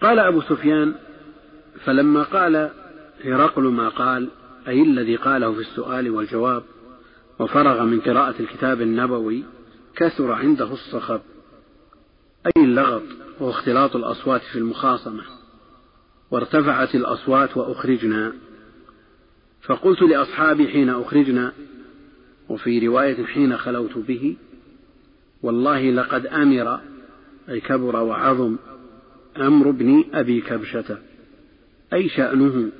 قال أبو سفيان فلما قال هرقل ما قال أي الذي قاله في السؤال والجواب وفرغ من قراءة الكتاب النبوي كثر عنده الصخب. أي اللغط واختلاط الأصوات في المخاصمة. وارتفعت الأصوات وأخرجنا. فقلت لأصحابي حين أخرجنا وفي رواية حين خلوت به والله لقد أمر أي كبر وعظم أمر ابن أبي كبشة أي شأنه.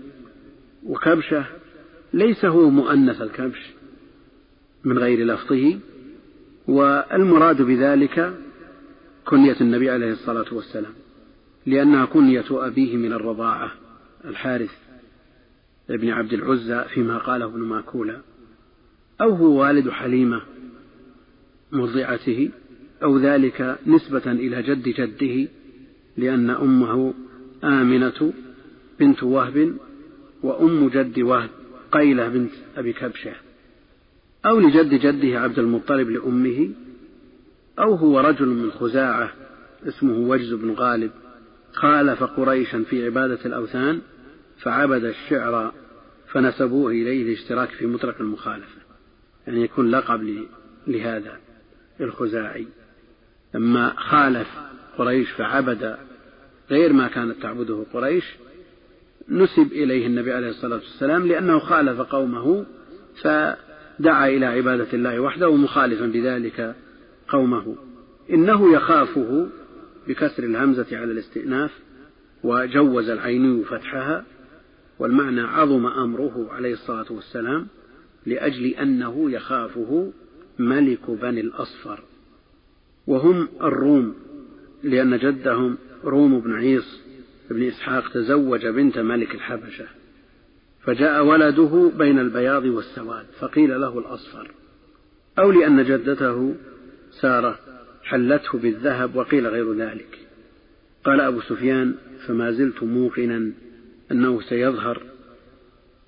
وكبشة ليس هو مؤنث الكبش من غير لفظه والمراد بذلك كنية النبي عليه الصلاة والسلام لأنها كنية أبيه من الرضاعة الحارث ابن عبد العزى فيما قاله ابن ماكولة أو هو والد حليمة مرضعته أو ذلك نسبة إلى جد جده لأن أمه آمنة بنت وهب وأم جد وهب قيلة بنت أبي كبشة. أو لجد جده عبد المطلب لأمه أو هو رجل من خزاعة اسمه وجز بن غالب. خالف قريشا في عبادة الأوثان فعبد الشعر فنسبوه إليه الاشتراك في مطلق المخالفة. يعني يكون لقب لهذا الخزاعي. لما خالف قريش فعبد غير ما كانت تعبده قريش نسب إليه النبي عليه الصلاة والسلام لأنه خالف قومه فدعا إلى عبادة الله وحده مخالفا بذلك قومه. إنه يخافه بكسر الهمزة على الاستئناف وجوز العيني فتحها والمعنى عظم أمره عليه الصلاة والسلام لأجل أنه يخافه ملك بني الأصفر. وهم الروم لأن جدهم روم بن عيص بن إسحاق تزوج بنت ملك الحبشة فجاء ولده بين البياض والسواد فقيل له الأصفر. أو لأن جدته سارة حلته بالذهب وقيل غير ذلك. قال أبو سفيان فما زلت موقنا أنه سيظهر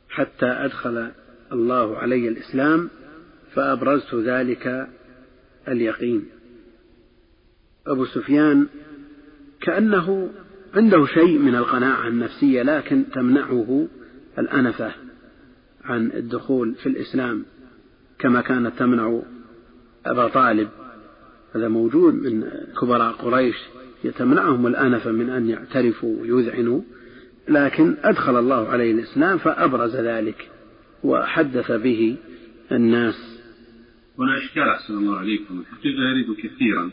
حتى أدخل الله علي الإسلام فأبرزت ذلك اليقين. أبو سفيان كأنه عنده شيء من القناعة النفسية لكن تمنعه الأنفة عن الدخول في الإسلام كما كانت تمنع أبا طالب. هذا موجود من كبراء قريش يتمنعهم الأنفة من أن يعترفوا ويذعنوا لكن أدخل الله عليه الإسلام فأبرز ذلك وحدث به الناس. هنا إشكال أحسن الله عليكم. الحقيقة يرد كثيرا.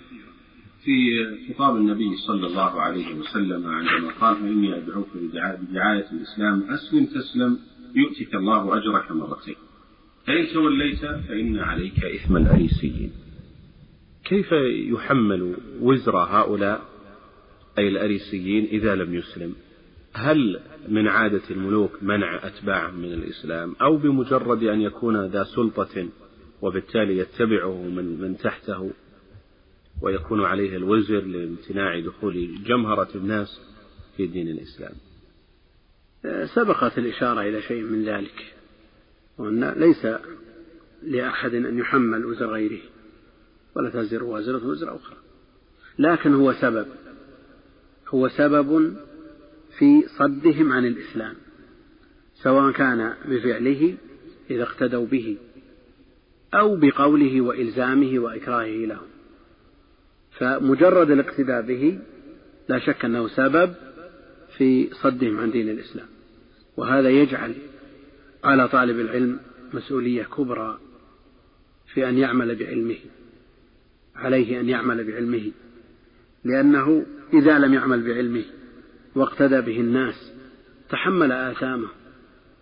في خطاب النبي صلى الله عليه وسلم عندما قال إني أدعوك بدعاية الإسلام أسلم تسلم يؤتك الله أجرك مرتين. فإن توليت فإن عليك إثم الأريسيين. كيف يحمل وزر هؤلاء؟ أي الأريسيين إذا لم يسلم. هل من عادة الملوك منع أتباعهم من الإسلام؟ أو بمجرد أن يكون ذا سلطة وبالتالي يتبعه من, من تحته؟ ويكون عليه الوزر لامتناع دخول جمهرة الناس في دين الإسلام. سبقت الإشارة إلى شيء من ذلك وأن ليس لأحد أن يحمل وزر غيره ولا تزر وازرة وزر أخرى. لكن هو سبب هو سبب في صدهم عن الإسلام سواء كان بفعله إذا اقتدوا به أو بقوله وإلزامه وإكراهه لهم. فمجرد الاقتداء به لا شك أنه سبب في صدهم عن دين الإسلام وهذا يجعل على طالب العلم مسؤولية كبرى في أن يعمل بعلمه عليه أن يعمل بعلمه لأنه إذا لم يعمل بعلمه واقتدى به الناس تحمل آثامه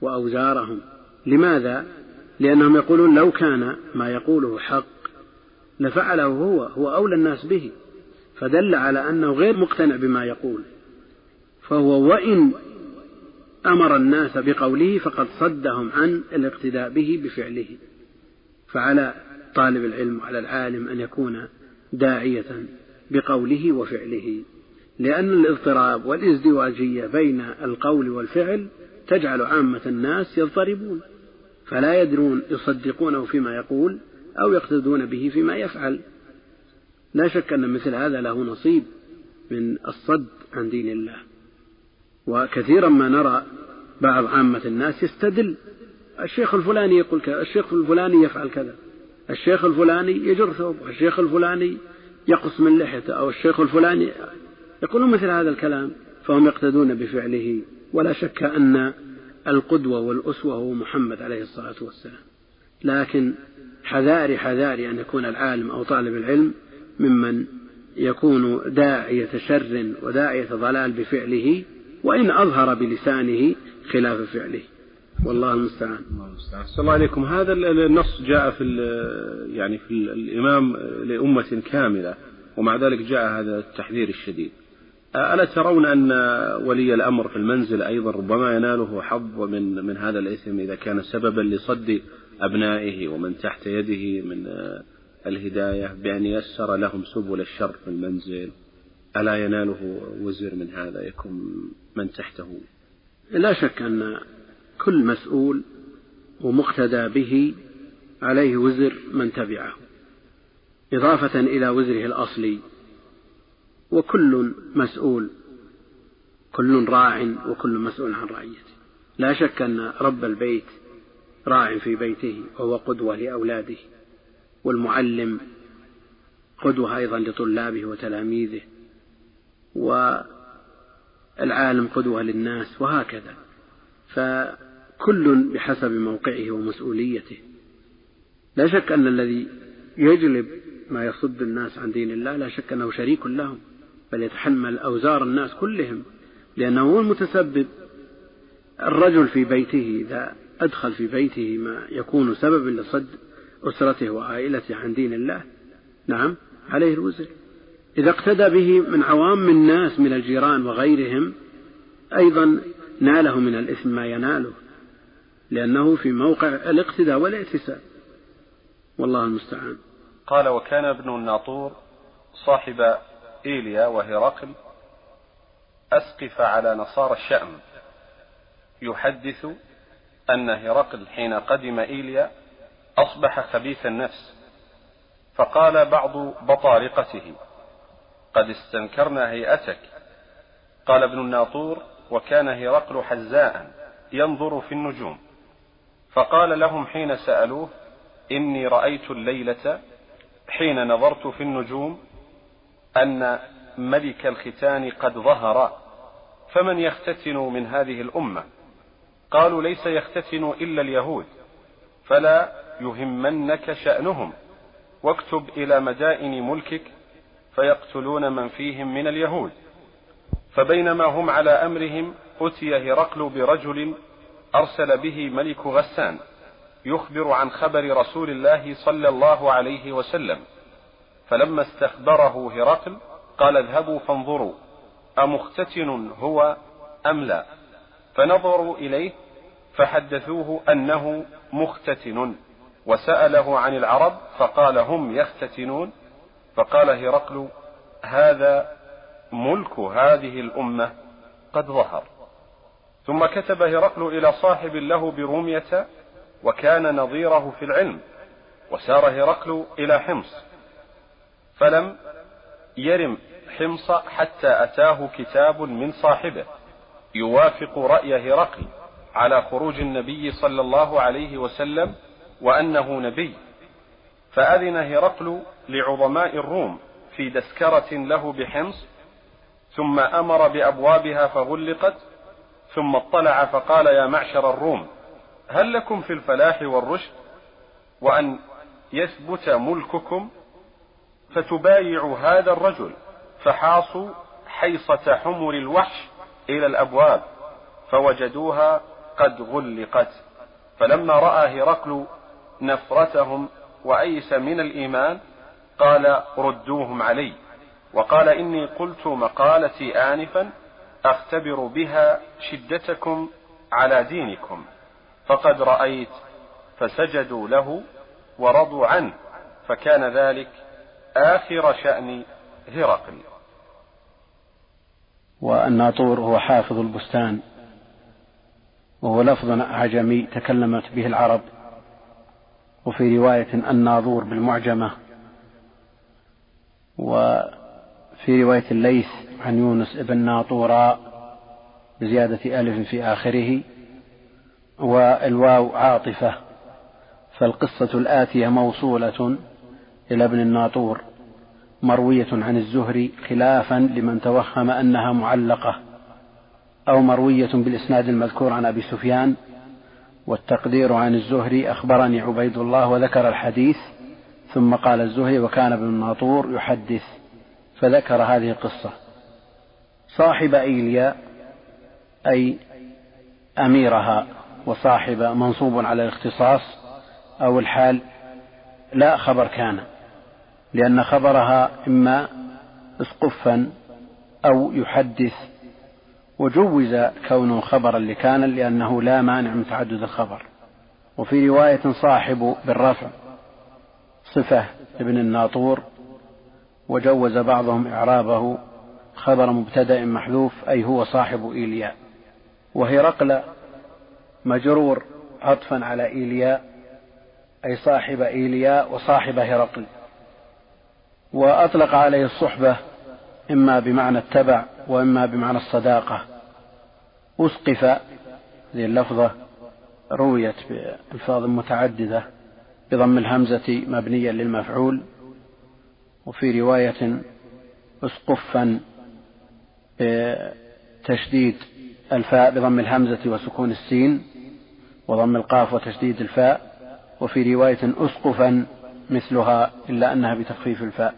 وأوزارهم لماذا؟ لأنهم يقولون لو كان ما يقوله حق لفعله هو هو أولى الناس به فدل على أنه غير مقتنع بما يقول. فهو وإن أمر الناس بقوله فقد صدهم عن الاقتداء به بفعله. فعلى طالب العلم وعلى العالم أن يكون داعية بقوله وفعله. لأن الاضطراب والإزدواجية بين القول والفعل تجعل عامة الناس يضطربون فلا يدرون يصدقونه فيما يقول أو يقتدون به فيما يفعل. لا شك أن مثل هذا له نصيب من الصد عن دين الله. وكثيرا ما نرى بعض عامة الناس يستدل. الشيخ الفلاني يقول كذا الشيخ الفلاني يفعل كذا. الشيخ الفلاني يجر ثوبه الشيخ الفلاني يقص من لحيته أو الشيخ الفلاني يقولون مثل هذا الكلام فهم يقتدون بفعله. ولا شك أن القدوة والأسوة هو محمد عليه الصلاة والسلام. لكن حذاري حذاري أن يكون العالم أو طالب العلم ممن يكون داعية شر وداعية ضلال بفعله وإن أظهر بلسانه خلاف فعله. والله المستعان. المستعان الله عليكم. هذا النص جاء في يعني في الإمام لأمة كاملة ومع ذلك جاء هذا التحذير الشديد. ألا ترون أن ولي الأمر في المنزل أيضا ربما يناله حظ من من هذا الإثم إذا كان سببا لصد أبنائه ومن تحت يده من الهداية بأن يسر لهم سبل الشر في المنزل. ألا يناله وزر من هذا يكون من تحته؟ لا شك أن كل مسؤول ومقتدى به عليه وزر من تبعه إضافة إلى وزره الأصلي. وكل مسؤول كل راع وكل مسؤول عن رعيته. لا شك أن رب البيت راع في بيته وهو قدوة لأولاده والمعلم قدوة أيضا لطلابه وتلاميذه والعالم قدوة للناس وهكذا. فكل بحسب موقعه ومسؤوليته. لا شك أن الذي يجلب ما يصد الناس عن دين الله لا شك أنه شريك لهم بل يتحمل أوزار الناس كلهم لأنه هو المتسبب. الرجل في بيته إذا أدخل في بيته ما يكون سببا لصد أسرته وعائلته عن دين الله. نعم عليه الوزر. إذا اقتدى به من عوام الناس من الجيران وغيرهم أيضا ناله من الإثم ما يناله لأنه في موقع الاقتداء والاعتساب والله المستعان. قال وكان ابن الناطور صاحب إيليا وهرقل أسقف على نصارى الشأم يحدث أن هرقل حين قدم إيليا أصبح خبيث النفس فقال بعض بطارقته قد استنكرنا هيئتك. قال ابن الناطور وكان هرقل حزاء ينظر في النجوم. فقال لهم حين سألوه إني رأيت الليلة حين نظرت في النجوم أن ملك الختان قد ظهر فمن يختتن من هذه الأمة؟ قالوا ليس يختتن إلا اليهود فلا يهمنك شأنهم. واكتب إلى مدائن ملكك فيقتلون من فيهم من اليهود. فبينما هم على أمرهم أتي هرقل برجل أرسل به ملك غسان يخبر عن خبر رسول الله صلى الله عليه وسلم. فلما استخبره هرقل قال اذهبوا فانظروا أمختتن هو أم لا؟ فنظروا إليه فحدثوه أنه مختتن وسأله عن العرب فقال هم يختتنون فقال هرقل هذا ملك هذه الأمة قد ظهر. ثم كتب هرقل إلى صاحب له برومية وكان نظيره في العلم وسار هرقل إلى حمص فلم يرم حمص حتى أتاه كتاب من صاحبه يوافق رأي هرقل على خروج النبي صلى الله عليه وسلم وأنه نبي. فأذن هرقل لعظماء الروم في دسكرة له بحمص ثم أمر بأبوابها فغلقت ثم اطلع فقال يا معشر الروم هل لكم في الفلاح والرشد وأن يثبت ملككم؟ فتبايعوا هذا الرجل فحاصوا حيصة حمر الوحش إلى الأبواب فوجدوها قد غلقت. فلما رأى هرقل نفرتهم وأيس من الإيمان قال ردوهم علي. وقال إني قلت مقالتي آنفا أختبر بها شدتكم على دينكم. فقد رأيت فسجدوا له ورضوا عنه. فكان ذلك آخر شأن هرقل. والناطور هو حافظ البستان وهو لفظ أعجمي تكلمت به العرب وفي رواية الناظور بالمعجمة وفي رواية الليث عن يونس ابن ناطورا بزيادة ألف في آخره والواو عاطفة فالقصة الآتية موصولة إلى ابن الناطور مروية عن الزهري خلافا لمن توهم أنها معلقة أو مروية بالإسناد المذكور عن أبي سفيان والتقدير عن الزهري أخبرني عبيد الله وذكر الحديث ثم قال الزهري وكان ابن الناطور يحدث فذكر هذه القصة. صاحب إيليا أي أميرها وصاحب منصوب على الاختصاص أو الحال لا خبر كان. لأن خبرها إما اسقفا أو يحدث وجوز كونه خبرا لكان لأنه لا مانع من تعدد الخبر. وفي رواية صاحب بالرفع صفة ابن الناطور وجوز بعضهم إعرابه خبر مبتدأ محذوف أي هو صاحب إيلياء. وهرقل مجرور عطفا على إيلياء أي صاحب إيلياء وصاحب هرقل وأطلق عليه الصحبة إما بمعنى التبع وإما بمعنى الصداقة. أسقف هذه اللفظة رويت بألفاظ متعددة بضم الهمزة مبنيا للمفعول وفي رواية أسقفا بتشديد الفاء بضم الهمزة وسكون السين وضم القاف وتشديد الفاء وفي رواية أسقفا مثلها إلا أنها بتخفيف الفاء.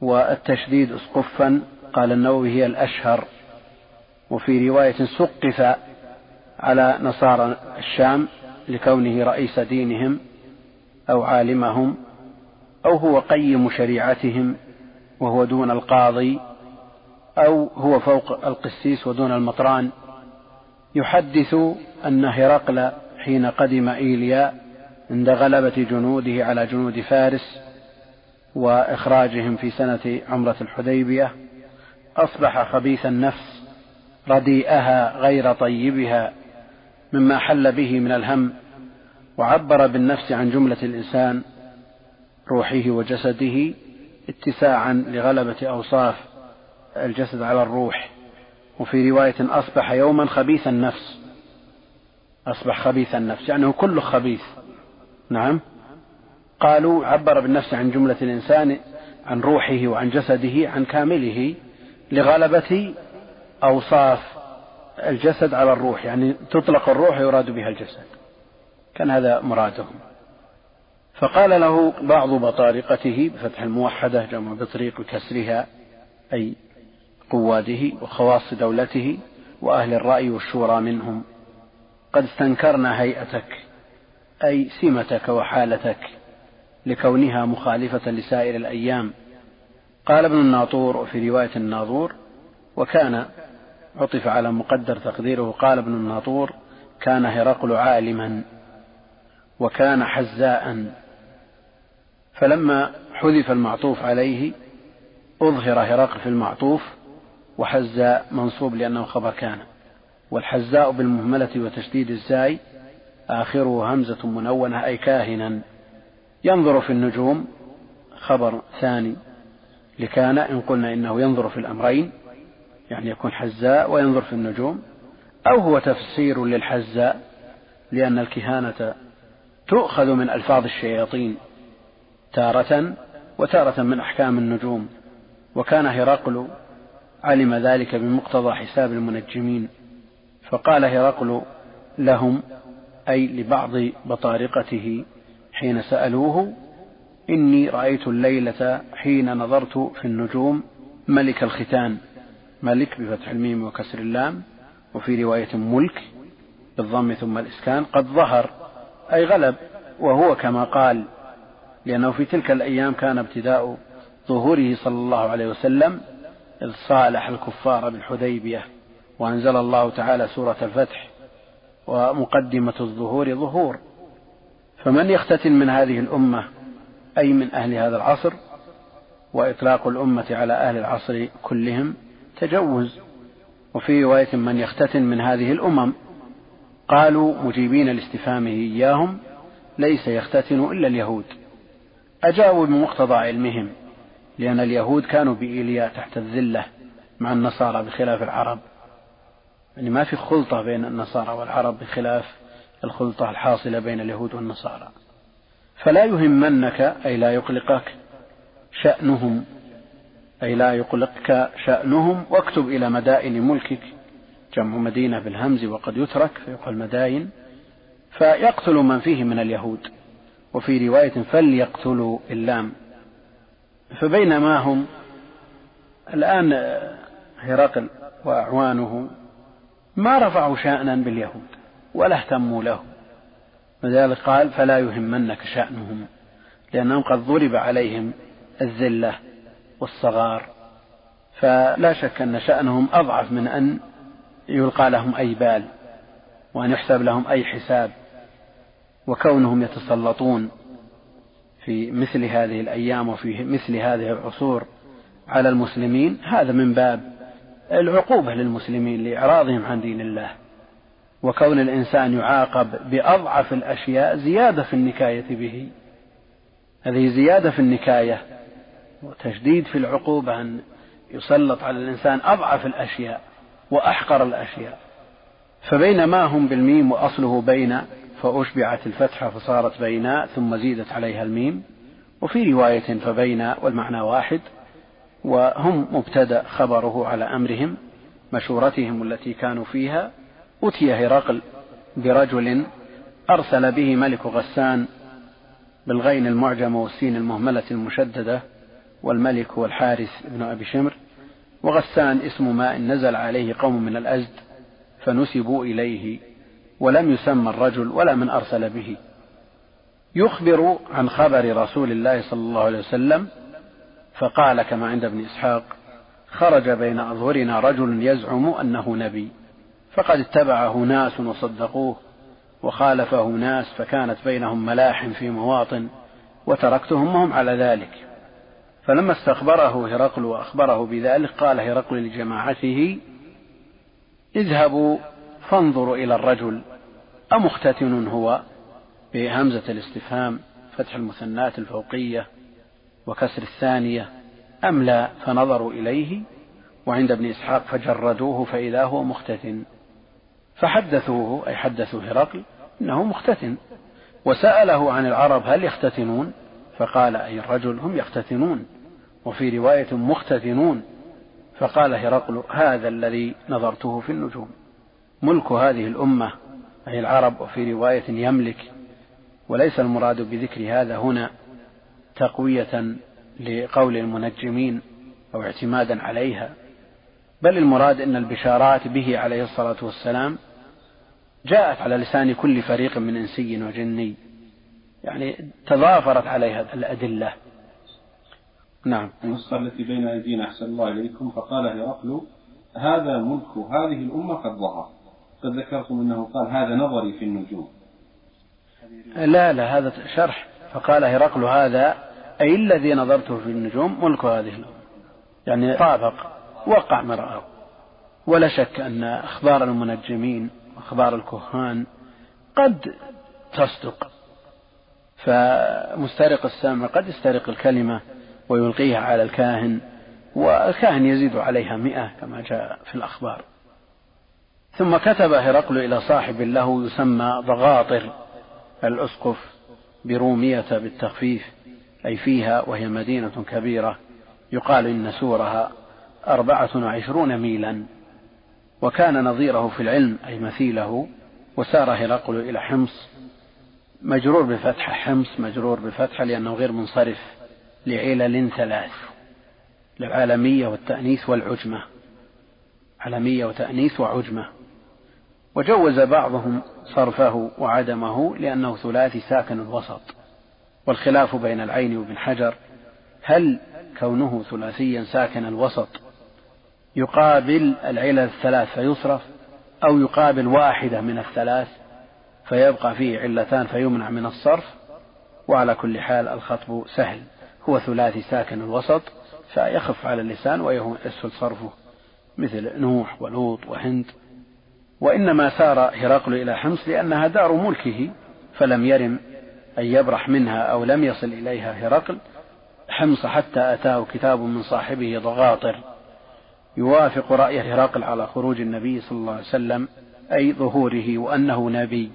والتشديد اسقفا قال النووي هي الأشهر. وفي رواية سقف على نصارى الشام لكونه رئيس دينهم أو عالمهم أو هو قيم شريعتهم وهو دون القاضي أو هو فوق القسيس ودون المطران. يحدث أن هرقل حين قدم إيليا عند غلبة جنوده على جنود فارس وإخراجهم في سنة عمرة الحديبية أصبح خبيث النفس رديئها غير طيبها مما حل به من الهم وعبر بالنفس عن جملة الإنسان روحه وجسده اتساعا لغلبة أوصاف الجسد على الروح. وفي رواية أصبح يوما خبيث النفس أصبح خبيث النفس يعني هو كله خبيث. نعم. قالوا عبر بالنفس عن جملة الإنسان عن روحه وعن جسده عن كامله لغلبة أوصاف الجسد على الروح يعني تطلق الروح يراد بها الجسد. كان هذا مرادهم. فقال له بعض بطارقته بفتح الموحدة جمع بطريق كسرها أي قواده وخواص دولته وأهل الرأي والشورى منهم. قد استنكرنا هيئتك. أي سمتك وحالتك لكونها مخالفة لسائر الأيام. قال ابن الناطور وفي رواية الناظور وكان عطف على مقدر تقديره قال ابن الناطور كان هرقل عالما وكان حزاء. فلما حذف المعطوف عليه أظهر هرقل في المعطوف وحزاء منصوب لأنه خبر كان. والحزاء بالمهملة وتشديد الزاي آخره همزة منونة أي كاهنا. ينظر في النجوم. خبر ثاني لكان إن قلنا إنه ينظر في الأمرين يعني يكون حزاء وينظر في النجوم. أو هو تفسير للحزاء لأن الكهانة تؤخذ من ألفاظ الشياطين تارة وتارة من أحكام النجوم. وكان هرقل علم ذلك بمقتضى حساب المنجمين فقال هرقل لهم أي لبعض بطارقته حين سألوه إني رأيت الليلة حين نظرت في النجوم ملك الختان ملك بفتح الميم وكسر اللام وفي رواية ملك بالضم ثم الإسكان قد ظهر أي غلب وهو كما قال لأنه في تلك الأيام كان ابتداء ظهوره صلى الله عليه وسلم إذ صالح الكفار بالحديبية وأنزل الله تعالى سورة الفتح ومقدمة الظهور ظهور. فمن يختتن من هذه الأمة أي من أهل هذا العصر وإطلاق الأمة على أهل العصر كلهم تجوز. وفي رواية من يختتن من هذه الأمم قالوا مجيبين لاستفهامه إياهم ليس يختتن إلا اليهود. أجابوا بمقتضى علمهم لأن اليهود كانوا بإيليا تحت الذلة مع النصارى بخلاف العرب. يعني ما في خلطة بين النصارى والعرب بخلاف الخلطة الحاصلة بين اليهود والنصارى. فلا يهمنك أي لا يقلقك شأنهم أي لا يقلقك شأنهم واكتب إلى مدائن ملكك. جمع مدينة بالهمز وقد يترك فيقال مداين فيقتل من فيه من اليهود. وفي رواية فليقتلوا اللام. فبينما هم الآن هرقل وأعوانه ما رفعوا شأنا باليهود ولا اهتموا له. لذلك قال فلا يهمنك شأنهم لأنهم قد ضرب عليهم الذلة والصغار. فلا شك أن شأنهم أضعف من أن يلقى لهم أي بال وأن يحسب لهم أي حساب. وكونهم يتسلطون في مثل هذه الأيام وفي مثل هذه العصور على المسلمين هذا من باب العقوبة للمسلمين لإعراضهم عن دين الله. وكون الإنسان يعاقب بأضعف الأشياء زيادة في النكاية به. هذه زيادة في النكاية وتشديد في العقوبة أن يسلط على الإنسان أضعف الأشياء وأحقر الأشياء. فبينما هم بالميم وأصله بين فأشبعت الفتحة فصارت بيناء ثم زيدت عليها الميم. وفي رواية فبين والمعنى واحد. وهم مبتدأ خبره على أمرهم مشورتهم التي كانوا فيها. أتي هرقل برجل أرسل به ملك غسان بالغين المعجمة والسين المهملة المشددة والملك هو الحارث بن أبي شمر. وغسان اسم ماء نزل عليه قوم من الأزد فنسبوا إليه ولم يسمى الرجل ولا من أرسل به. يخبر عن خبر رسول الله صلى الله عليه وسلم فقال كما عند ابن إسحاق خرج بين أظهرنا رجل يزعم أنه نبي فقد اتبعه ناس وصدقوه وخالفه ناس فكانت بينهم ملاحم في مواطن وتركتهم وهم على ذلك. فلما استخبره هرقل وأخبره بذلك قال هرقل لجماعته اذهبوا فانظروا إلى الرجل أمختتن هو بهمزة الاستفهام فتح المثنات الفوقية وكسر الثانية أم لا؟ فنظروا إليه وعند ابن إسحاق فجردوه فإذا هو مختتن. فحدثوه أي حدثوا هرقل إنه مختتن. وسأله عن العرب هل يختتنون؟ فقال أي الرجل هم يختتنون وفي رواية مختتنون. فقال هرقل هذا الذي نظرته في النجوم. ملك هذه الأمة أي العرب وفي رواية يملك. وليس المراد بذكر هذا هنا تقوية لقول المنجمين أو اعتمادا عليها بل المراد أن البشارات به عليه الصلاة والسلام جاءت على لسان كل فريق من إنسي وجني يعني تضافرت عليها الأدلة. نعم. النسخة التي بين أيدينا أحسن الله إليكم فقال هرقل هذا ملك هذه الأمة قد ظهر. قد ذكرتم أنه قال هذا نظري في النجوم. لا لا هذا شرح. فقال هرقل هذا أي الذي نظرته في النجوم ملك هذه الأمة يعني طابق وقع ما رآه ولا شك أن أخبار المنجمين وأخبار الكهان قد تصدق. فمسترق السمع قد يسترق الكلمة ويلقيها على الكاهن والكاهن يزيد عليها مئة كما جاء في الأخبار. ثم كتب هرقل إلى صاحب له يسمى ضغاطر الأسقف برومية بالتخفيف. أي فيها وهي مدينة كبيرة يقال إن سورها أربعة وعشرون ميلا. وكان نظيره في العلم أي مثيله وسار هرقل إلى حمص. مجرور بفتحة حمص مجرور بفتحة لأنه غير منصرف لعلل ثلاث العالمية والتأنيث والعجمة. علمية وتأنيث وعجمة. وجوز بعضهم صرفه وعدمه لأنه ثلاثي ساكن الوسط والخلاف بين العين وابن حجر هل كونه ثلاثيا ساكن الوسط يقابل العلل الثلاث فيصرف أو يقابل واحدة من الثلاث فيبقى فيه علتان فيمنع من الصرف؟ وعلى كل حال الخطب سهل هو ثلاثي ساكن الوسط فيخف على اللسان ويسهل صرفه مثل نوح ولوط وهند. وإنما سار هرقل إلى حمص لأنها دار ملكه فلم يرم أن يبرح منها أو لم يصل إليها هرقل حمص حتى أتاه كتاب من صاحبه ضغاطر. يوافق رأي هرقل على خروج النبي صلى الله عليه وسلم أي ظهوره وأنه نبي.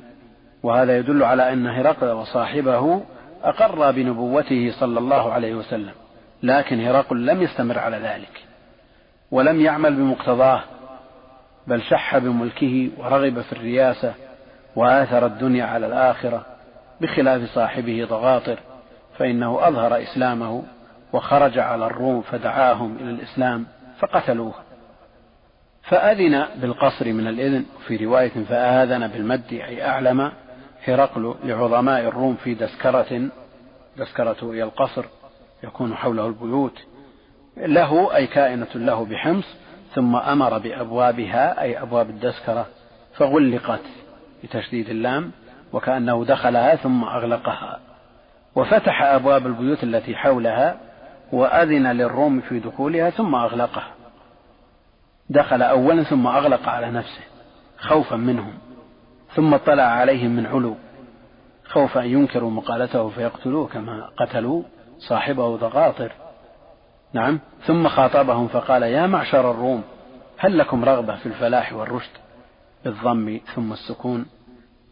وهذا يدل على أن هرقل وصاحبه أقر بنبوته صلى الله عليه وسلم لكن هرقل لم يستمر على ذلك ولم يعمل بمقتضاه بل شح بملكه ورغب في الرياسة وآثر الدنيا على الآخرة. بخلاف صاحبه ضغاطر فإنه أظهر إسلامه وخرج على الروم فدعاهم إلى الإسلام فقتلوه. فأذن بالقصر من الإذن في رواية فآذن بالمد أي أعلم هرقل لعظماء الروم في دسكرة دسكرة هي القصر يكون حوله البيوت. له أي كائنة له بحمص ثم أمر بأبوابها أي أبواب الدسكرة فغلقت بتشديد اللام. وكأنه دخلها ثم أغلقها. وفتح أبواب البيوت التي حولها وأذن للروم في دخولها ثم أغلقها. دخل أولا ثم أغلق على نفسه خوفا منهم ثم اطلع عليهم من علو خوف أن ينكروا مقالته فيقتلوه كما قتلوا صاحبه ضغاطر. نعم ثم خاطبهم فقال يا معشر الروم هل لكم رغبة في الفلاح والرشد بالضم ثم السكون؟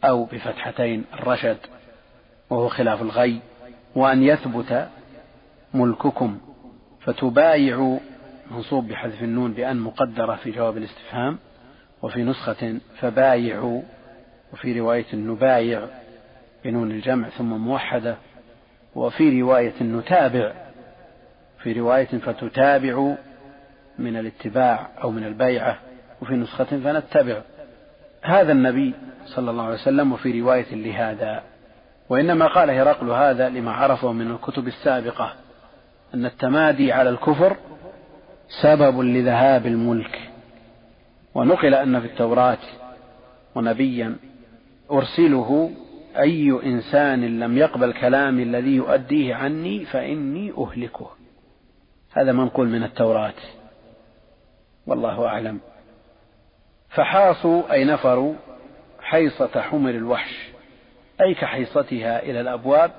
أو بفتحتين الرشد وهو خلاف الغي وأن يثبت ملككم فتبايعوا منصوب بحذف النون بأن مقدرة في جواب الاستفهام وفي نسخة فبايعوا وفي رواية نبايع بنون الجمع ثم موحدة وفي رواية نتابع في رواية فتتابع من الاتباع أو من البيعة وفي نسخة فنتبع. هذا النبي صلى الله عليه وسلم وفي رواية لهذا. وإنما قال هرقل هذا لما عرفه من الكتب السابقة أن التمادي على الكفر سبب لذهاب الملك. ونقل أن في التوراة ونبيا أرسله أي إنسان لم يقبل كلامي الذي يؤديه عني فإني أهلكه. هذا منقول من التوراة. والله أعلم. فحاصوا أي نفروا حيصة حمر الوحش أي كحيصتها إلى الأبواب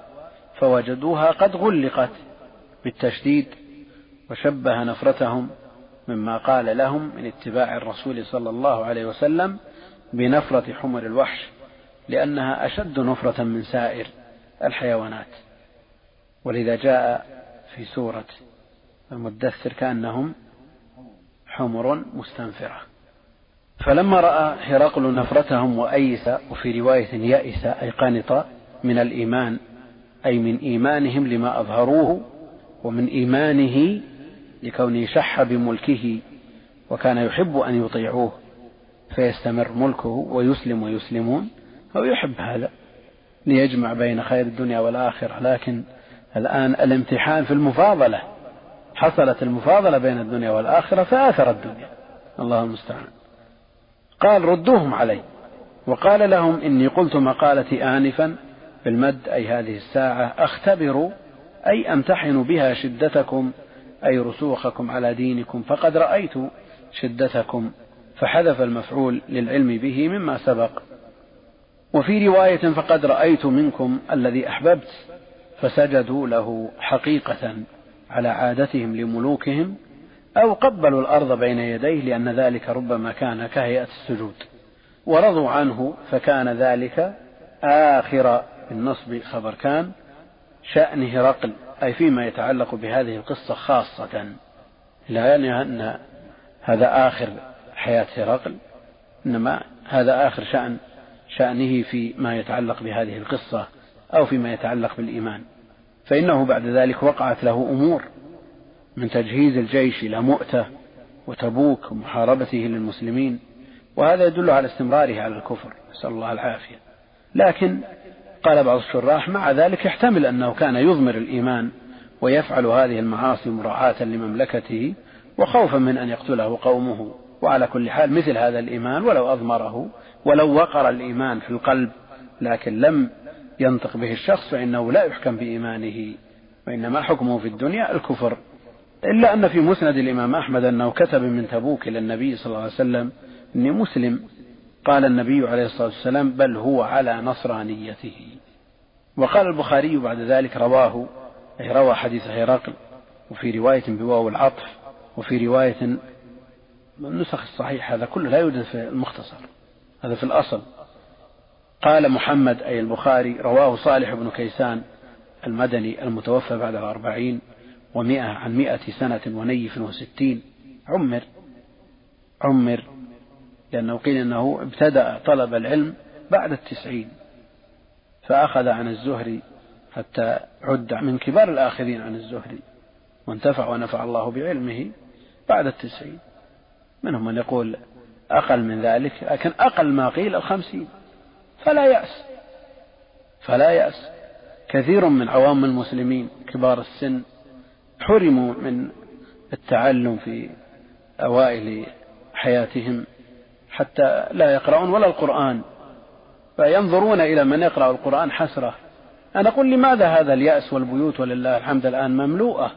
فوجدوها قد غلقت بالتشديد وشبه نفرتهم مما قال لهم من اتباع الرسول صلى الله عليه وسلم بنفرة حمر الوحش لأنها أشد نفرة من سائر الحيوانات. ولذا جاء في سورة المدثر كأنهم حمر مستنفرة. فلما رأى هرقل نفرتهم وأيس وفي رواية يأس أي قنط من الإيمان أي من إيمانهم لما أظهروه ومن إيمانه لكونه شح بملكه وكان يحب أن يطيعوه فيستمر ملكه ويسلم ويسلمون هو يحب هذا ليجمع بين خير الدنيا والآخرة. لكن الآن الامتحان في المفاضلة حصلت المفاضلة بين الدنيا والآخرة فآثر الدنيا. الله المستعان. قال ردوهم علي وقال لهم إني قلت مقالتي آنفا بالمد أي هذه الساعة أختبر أي أمتحن بها شدتكم أي رسوخكم على دينكم فقد رأيت شدتكم فحذف المفعول للعلم به مما سبق. وفي رواية فقد رأيت منكم الذي أحببت فسجدوا له حقيقة على عادتهم لملوكهم أو قبلوا الأرض بين يديه لأن ذلك ربما كان كهيئة السجود. ورضوا عنه فكان ذلك آخر النصب خبر كان شأن هرقل أي فيما يتعلق بهذه القصة خاصة. لا يعني أن هذا آخر حياة هرقل إنما هذا آخر شأن شأنه فيما يتعلق بهذه القصة أو فيما يتعلق بالإيمان. فإنه بعد ذلك وقعت له أمور. من تجهيز الجيش إلى مؤتة وتبوك ومحاربته للمسلمين وهذا يدل على استمراره على الكفر نسأل الله العافية. لكن قال بعض الشراح مع ذلك يحتمل أنه كان يضمر الإيمان ويفعل هذه المعاصي مراعاة لمملكته وخوفا من أن يقتله قومه. وعلى كل حال مثل هذا الإيمان ولو أضمره ولو وقر الإيمان في القلب لكن لم ينطق به الشخص فإنه لا يحكم بإيمانه وإنما حكمه في الدنيا الكفر. إلا أن في مسند الإمام أحمد أنه كتب من تبوك إلى النبي صلى الله عليه وسلم إني مسلم. قال النبي عليه الصلاة والسلام بل هو على نصرانيته. وقال البخاري بعد ذلك رواه أي روى حديث هرقل وفي رواية بواو العطف وفي رواية النسخ الصحيح هذا كله لا يوجد في المختصر هذا في الأصل. قال محمد أي البخاري رواه صالح بن كيسان المدني المتوفى بعد الأربعين ومائة عن مائة سنة ونيف وستين. عمر عمر. لأنه قيل أنه ابتدأ طلب العلم بعد التسعين فأخذ عن الزهري حتى عد من كبار الآخذين عن الزهري وانتفع ونفع الله بعلمه بعد التسعين. منهم من يقول أقل من ذلك لكن أقل ما قيل الخمسين. فلا يأس فلا يأس. كثير من عوام المسلمين كبار السن حرموا من التعلم في أوائل حياتهم حتى لا يقرؤون ولا القرآن. فينظرون إلى من يقرأ القرآن حسرة. أنا أقول لماذا هذا اليأس والبيوت ولله الحمد الآن مملوءة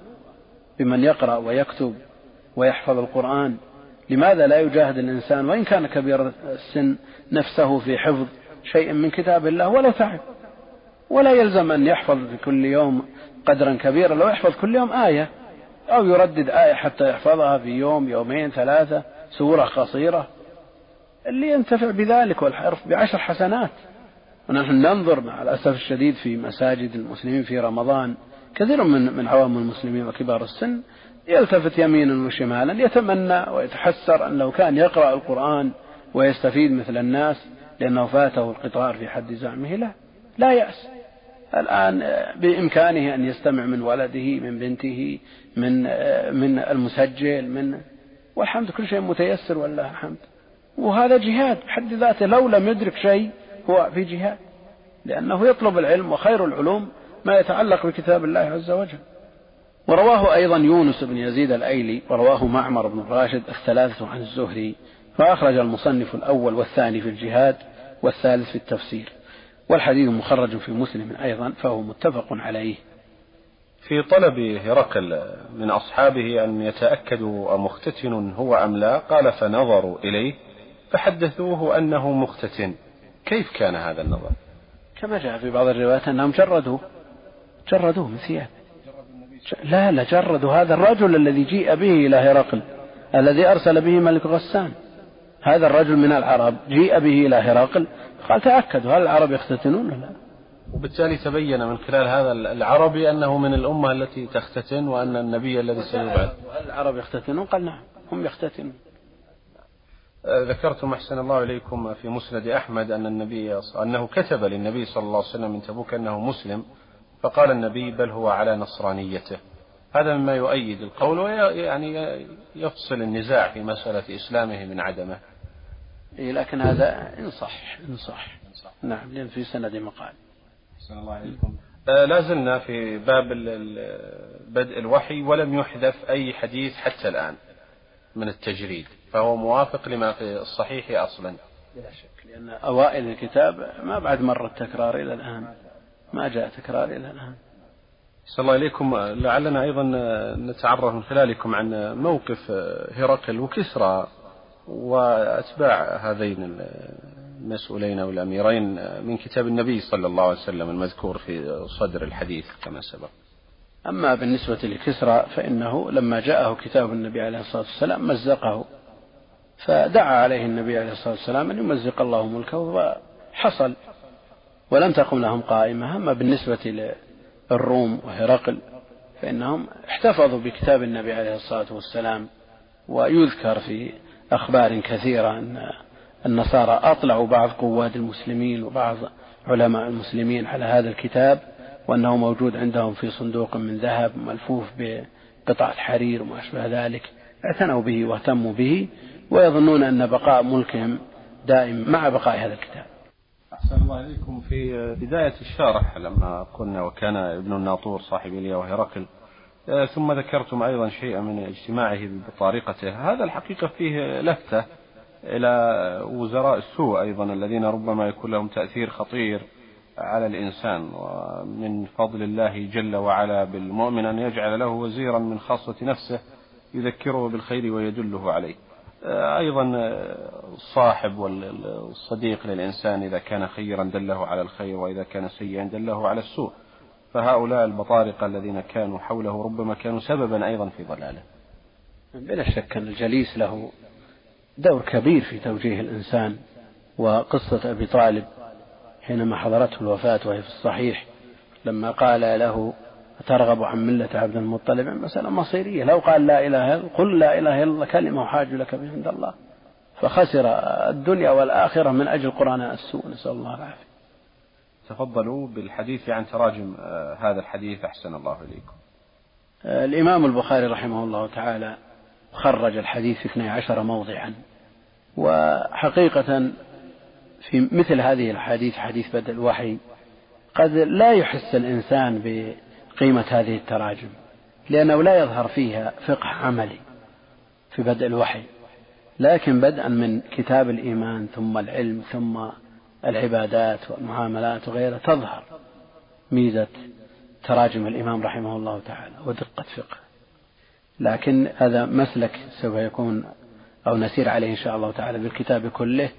بمن يقرأ ويكتب ويحفظ القرآن؟ لماذا لا يجاهد الإنسان وإن كان كبير السن نفسه في حفظ شيء من كتاب الله ولو تعب؟ ولا يلزم أن يحفظ في كل يوم قدرا كبيرا لو يحفظ كل يوم آية أو يردد آية حتى يحفظها في يوم يومين ثلاثة سورة قصيرة. اللي ينتفع بذلك والحرف بعشر حسنات. ونحن ننظر مع الأسف الشديد في مساجد المسلمين في رمضان. كثير من من عوام المسلمين وكبار السن يلتفت يمينا وشمالا يتمنى ويتحسر أن لو كان يقرأ القرآن ويستفيد مثل الناس لأنه فاته القطار في حد زعمه لا لا يأس. الآن بإمكانه أن يستمع من ولده من بنته من من المسجل من والحمد كل شيء متيسر والله الحمد. وهذا جهاد بحد ذاته لو لم يدرك شيء هو في جهاد لأنه يطلب العلم وخير العلوم ما يتعلق بكتاب الله عز وجل. ورواه أيضا يونس بن يزيد الأيلي ورواه معمر بن راشد الثلاثة عن الزهري فأخرج المصنف الأول والثاني في الجهاد والثالث في التفسير. والحديث مخرج في مسلم أيضا فهو متفق عليه. في طلب هرقل من أصحابه أن يتأكدوا أمختتن هو أم لا قال فنظروا إليه فحدثوه أنه مختتن. كيف كان هذا النظر؟ كما جاء في بعض الروايات أنهم جردوه جردوه من ثياب. لا لا جردوا. هذا الرجل الذي جيء به إلى هرقل الذي أرسل به ملك غسان هذا الرجل من العرب جيء به إلى هرقل قال تأكدوا هل العرب يختتنون؟ لا. وبالتالي تبين من خلال هذا العربي أنه من الأمة التي تختتن وأن النبي الذي سيبعث. هل العرب يختتنون؟ قال نعم هم يختتنون. آه، ذكرتم أحسن الله إليكم في مسند أحمد أن النبي أنه كتب للنبي صلى الله عليه وسلم من تبوك أنه مسلم فقال النبي بل هو على نصرانيته. هذا مما يؤيد القول ويعني يفصل النزاع في مسألة إسلامه من عدمه. إيه لكن هذا إن صح إن صح. نعم لأن في سند مقال. الله عليكم آه لا زلنا في باب بدء الوحي ولم يحذف أي حديث حتى الآن من التجريد فهو موافق لما في الصحيح أصلا. بلا شك لأن أوائل الكتاب ما بعد مر التكرار إلى الآن. ما جاء تكرار إلى الآن. صلى الله عليكم لعلنا أيضا نتعرف من خلالكم عن موقف هرقل وكسرى. وأتباع هذين المسؤولين أو الأميرين من كتاب النبي صلى الله عليه وسلم المذكور في صدر الحديث كما سبق. أما بالنسبة لكسرى فإنه لما جاءه كتاب النبي عليه الصلاة والسلام مزقه. فدعا عليه النبي عليه الصلاة والسلام أن يمزق الله ملكه وحصل. ولم تقم لهم قائمة. أما بالنسبة للروم وهرقل فإنهم احتفظوا بكتاب النبي عليه الصلاة والسلام. ويذكر في أخبار كثيرة أن النصارى أطلعوا بعض قواد المسلمين وبعض علماء المسلمين على هذا الكتاب وأنه موجود عندهم في صندوق من ذهب ملفوف بقطعة حرير وما أشبه ذلك اعتنوا به واهتموا به ويظنون أن بقاء ملكهم دائم مع بقاء هذا الكتاب. أحسن الله إليكم. في بداية الشارح لما قلنا وكان ابن الناطور صاحب إليا وهرقل ثم ذكرتم أيضا شيئا من اجتماعه بطارقته هذا الحقيقة فيه لفتة إلى وزراء السوء أيضا الذين ربما يكون لهم تأثير خطير على الإنسان. ومن فضل الله جل وعلا بالمؤمن أن يجعل له وزيرا من خاصة نفسه يذكره بالخير ويدله عليه. أيضا الصاحب والصديق للإنسان إذا كان خيرا دله على الخير وإذا كان سيئا دله على السوء. فهؤلاء البطارقة الذين كانوا حوله ربما كانوا سببا أيضا في ضلاله. بلا شك أن الجليس له دور كبير في توجيه الإنسان وقصة أبي طالب حينما حضرته الوفاة وهي في الصحيح لما قال له ترغب عن ملة عبد المطلب؟ مسألة مصيرية. لو قال لا إله إلا قل لا إله إلا الله كلمة وحاج لك به عند الله. فخسر الدنيا والآخرة من أجل قرآن السوء. نسأل الله العافية. تفضلوا بالحديث عن تراجم آه، هذا الحديث أحسن الله إليكم. آه، الإمام البخاري رحمه الله تعالى خرج الحديث في 12 موضعا وحقيقة في مثل هذه الحديث حديث بدء الوحي قد لا يحس الإنسان بقيمة هذه التراجم لأنه لا يظهر فيها فقه عملي في بدء الوحي لكن بدءا من كتاب الإيمان ثم العلم ثم العبادات والمعاملات وغيرها تظهر ميزة تراجم الإمام رحمه الله تعالى ودقة فقه. لكن هذا مسلك سوف يكون أو نسير عليه إن شاء الله تعالى بالكتاب كله.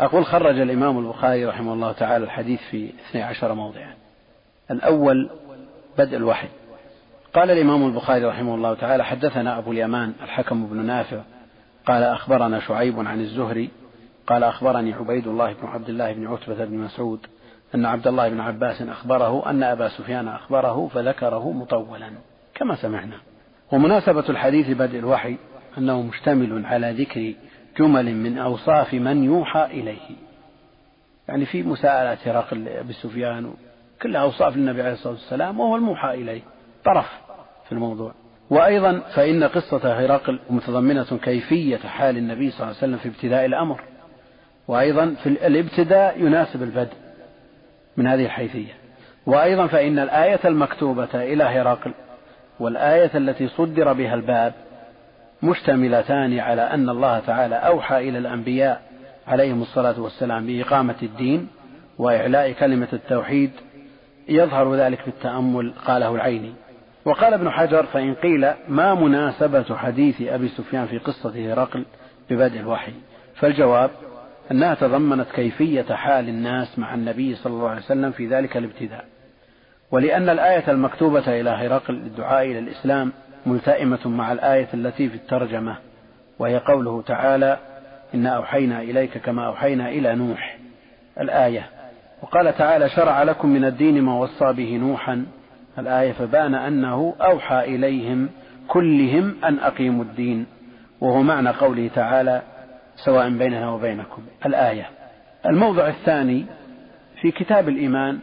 أقول خرج الإمام البخاري رحمه الله تعالى الحديث في 12 موضعا. الأول بدء الوحي. قال الإمام البخاري رحمه الله تعالى حدثنا أبو اليمان الحكم بن نافع قال أخبرنا شعيب عن الزهري قال أخبرني عبيد الله بن عبد الله بن عتبة بن مسعود أن عبد الله بن عباس أخبره أن أبا سفيان أخبره فذكره مطولا. كما سمعنا. ومناسبة الحديث بدء الوحي أنه مشتمل على ذكر جمل من أوصاف من يوحى إليه. يعني في مساءلة هرقل أبي سفيان كلها أوصاف للنبي عليه الصلاة والسلام وهو الموحى إليه. طرف في الموضوع. وأيضا فإن قصة هرقل متضمنة كيفية حال النبي صلى الله عليه وسلم في ابتداء الأمر. وأيضا في الابتداء يناسب البدء من هذه الحيثية. وأيضا فإن الآية المكتوبة إلى هرقل والآية التي صدر بها الباب مشتملتان على أن الله تعالى أوحى إلى الأنبياء عليهم الصلاة والسلام بإقامة الدين وإعلاء كلمة التوحيد يظهر ذلك في التأمل قاله العيني. وقال ابن حجر فإن قيل ما مناسبة حديث أبي سفيان في قصة هرقل ببدء الوحي؟ فالجواب أنها تضمنت كيفية حال الناس مع النبي صلى الله عليه وسلم في ذلك الابتداء. ولأن الآية المكتوبة إلى هرقل للدعاء إلى الإسلام ملتئمة مع الآية التي في الترجمة وهي قوله تعالى إنا أوحينا إليك كما أوحينا إلى نوح الآية. وقال تعالى شرع لكم من الدين ما وصى به نوحا الآية. فبان أنه أوحى إليهم كلهم أن أقيموا الدين. وهو معنى قوله تعالى سواء بيننا وبينكم. الآية. الموضع الثاني في كتاب الإيمان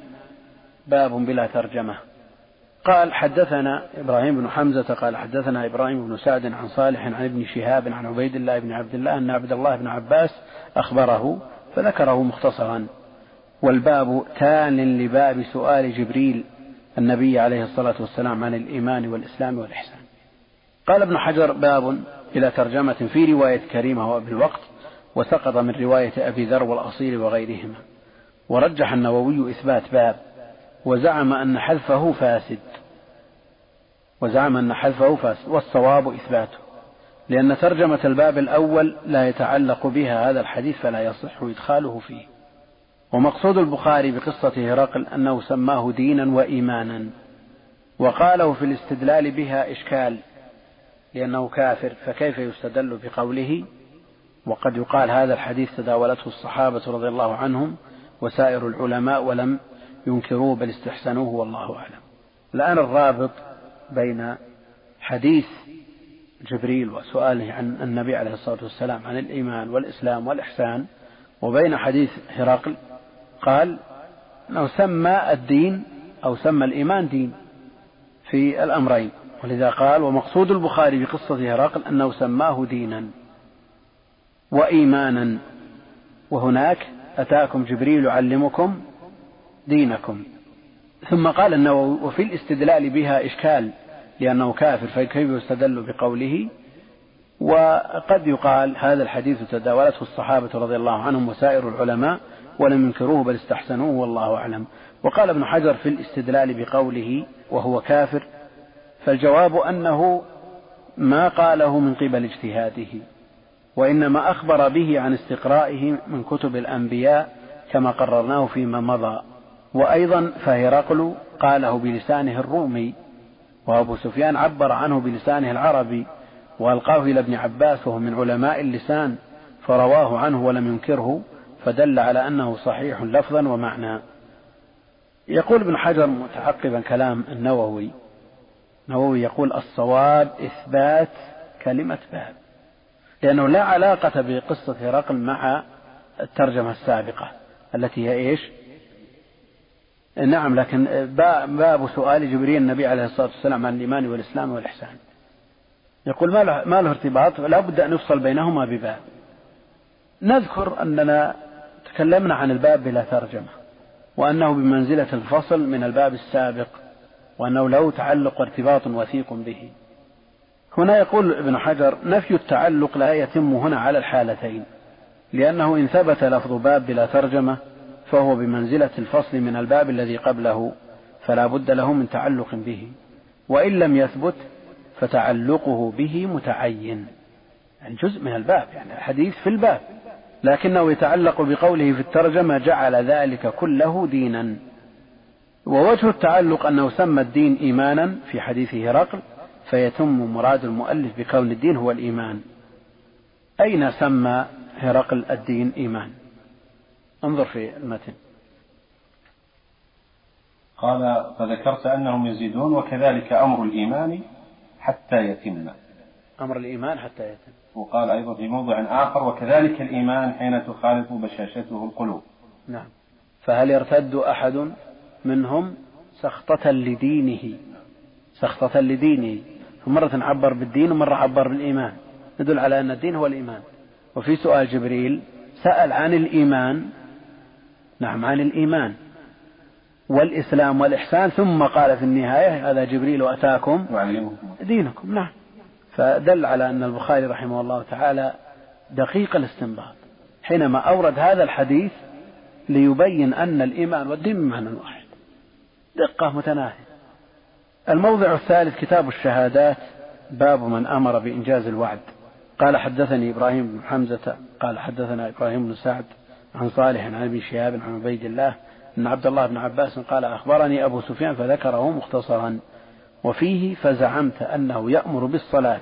باب بلا ترجمة. قال حدثنا إبراهيم بن حمزة قال حدثنا إبراهيم بن سعد عن صالح عن ابن شهاب عن عبيد الله بن عبد الله أن عبد الله بن عباس أخبره فذكره مختصرا. والباب تال لباب سؤال جبريل النبي عليه الصلاة والسلام عن الإيمان والإسلام والإحسان. قال ابن حجر باب إلى ترجمة في رواية كريمة وأبي الوقت وسقط من رواية أبي ذر والأصيل وغيرهما. ورجح النووي إثبات باب وزعم أن حذفه فاسد. وزعم أن حذفه فاسد والصواب إثباته. لأن ترجمة الباب الأول لا يتعلق بها هذا الحديث فلا يصح إدخاله فيه. ومقصود البخاري بقصة هرقل أنه سماه دينا وإيمانا. وقاله في الاستدلال بها إشكال. لأنه كافر فكيف يستدل بقوله؟ وقد يقال هذا الحديث تداولته الصحابة رضي الله عنهم وسائر العلماء ولم ينكروه بل استحسنوه والله أعلم. الآن الرابط بين حديث جبريل وسؤاله عن النبي عليه الصلاة والسلام عن الإيمان والإسلام والإحسان وبين حديث هرقل قال أنه سمى الدين أو سمى الإيمان دين في الأمرين. ولذا قال ومقصود البخاري بقصة هرقل أنه سماه دينا وإيمانا وهناك أتاكم جبريل يعلمكم دينكم. ثم قال النووي وفي الاستدلال بها إشكال لأنه كافر فكيف يستدل بقوله؟ وقد يقال هذا الحديث تداولته الصحابة رضي الله عنهم وسائر العلماء ولم ينكروه بل استحسنوه والله أعلم. وقال ابن حجر في الاستدلال بقوله وهو كافر فالجواب أنه ما قاله من قبل اجتهاده وإنما أخبر به عن استقرائه من كتب الأنبياء كما قررناه فيما مضى. وأيضا فهرقل قاله بلسانه الرومي وأبو سفيان عبر عنه بلسانه العربي وألقاه إلى ابن عباس وهو من علماء اللسان فرواه عنه ولم ينكره فدل على أنه صحيح لفظا ومعنى. يقول ابن حجر متعقبا كلام النووي النووي يقول الصواب إثبات كلمة باب. لأنه لا علاقة بقصة هرقل مع الترجمة السابقة التي هي إيش؟ نعم لكن باب سؤال جبريل النبي عليه الصلاة والسلام عن الإيمان والإسلام والإحسان. يقول ما له, ما له ارتباط لا بد أن يفصل بينهما بباب. نذكر أننا تكلمنا عن الباب بلا ترجمة وأنه بمنزلة الفصل من الباب السابق. وأنه له تعلق وارتباط وثيق به. هنا يقول ابن حجر نفي التعلق لا يتم هنا على الحالتين لأنه إن ثبت لفظ باب بلا ترجمة فهو بمنزلة الفصل من الباب الذي قبله فلا بد له من تعلق به. وإن لم يثبت فتعلقه به متعين. يعني جزء من الباب يعني الحديث في الباب لكنه يتعلق بقوله في الترجمة جعل ذلك كله دينا. ووجه التعلق أنه سمى الدين إيمانا في حديث هرقل فيتم مراد المؤلف بكون الدين هو الإيمان. أين سمى هرقل الدين إيمان؟ انظر في المتن. قال فذكرت أنهم يزيدون وكذلك أمر الإيمان حتى يتم. أمر الإيمان حتى يتم. وقال أيضا في موضع آخر وكذلك الإيمان حين تخالط بشاشته القلوب. نعم. فهل يرتد أحد منهم سخطة لدينه. سخطة لدينه. فمرة عبر بالدين ومرة عبر بالإيمان. يدل على أن الدين هو الإيمان. وفي سؤال جبريل سأل عن الإيمان. نعم عن الإيمان. والإسلام والإحسان. ثم قال في النهاية هذا جبريل أتاكم دينكم. نعم. فدل على أن البخاري رحمه الله تعالى دقيق الاستنباط. حينما أورد هذا الحديث ليبين أن الإيمان والدين بمعنى واحد دقة متناهية الموضع الثالث كتاب الشهادات باب من أمر بإنجاز الوعد. قال حدثني إبراهيم بن حمزة قال حدثنا إبراهيم بن سعد عن صالح عن أبي شهاب عن عبيد الله أن عبد الله بن عباس قال أخبرني أبو سفيان فذكره مختصرا. وفيه فزعمت أنه يأمر بالصلاة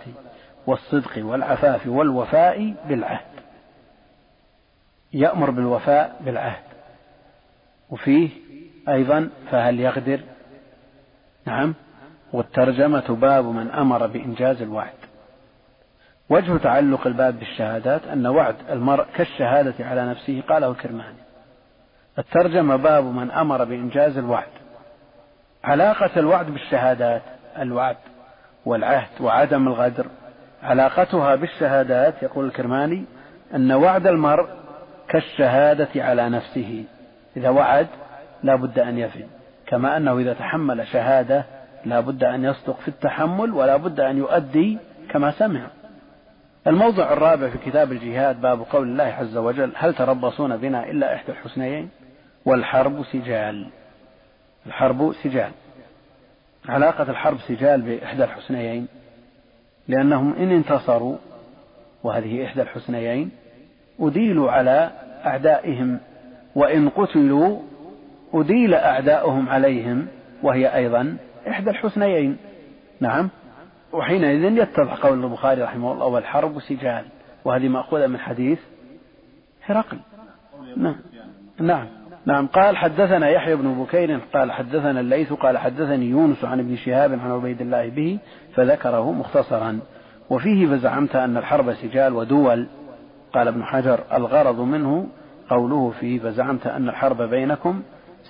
والصدق والعفاف والوفاء بالعهد. يأمر بالوفاء بالعهد. وفيه أيضا فهل يغدر؟ نعم. والترجمة باب من أمر بإنجاز الوعد. وجه تعلق الباب بالشهادات أن وعد المرء كالشهادة على نفسه قاله الكرماني الترجمة باب من أمر بإنجاز الوعد. علاقة الوعد بالشهادات الوعد والعهد وعدم الغدر علاقتها بالشهادات يقول الكرماني أن وعد المرء كالشهادة على نفسه. إذا وعد لا بد أن يفي كما أنه إذا تحمل شهادة لا بد أن يصدق في التحمل ولا بد أن يؤدي كما سمع. الموضع الرابع في كتاب الجهاد باب قول الله عز وجل هل تربصون بنا إلا إحدى الحسنيين؟ والحرب سجال. الحرب سجال. علاقة الحرب سجال بإحدى الحسنيين لأنهم إن انتصروا وهذه إحدى الحسنيين أديلوا على أعدائهم وإن قتلوا أديل أعداؤهم عليهم وهي أيضا إحدى الحسنيين. نعم. وحينئذ يتضح قول البخاري رحمه الله والحرب سجال. وهذه مأخوذة من حديث هرقل. نعم. نعم. نعم. قال حدثنا يحيى بن بكير قال حدثنا الليث قال حدثني يونس عن ابن شهاب عن عبيد الله به فذكره مختصرا. وفيه فزعمت أن الحرب سجال ودول. قال ابن حجر الغرض منه قوله فيه فزعمت أن الحرب بينكم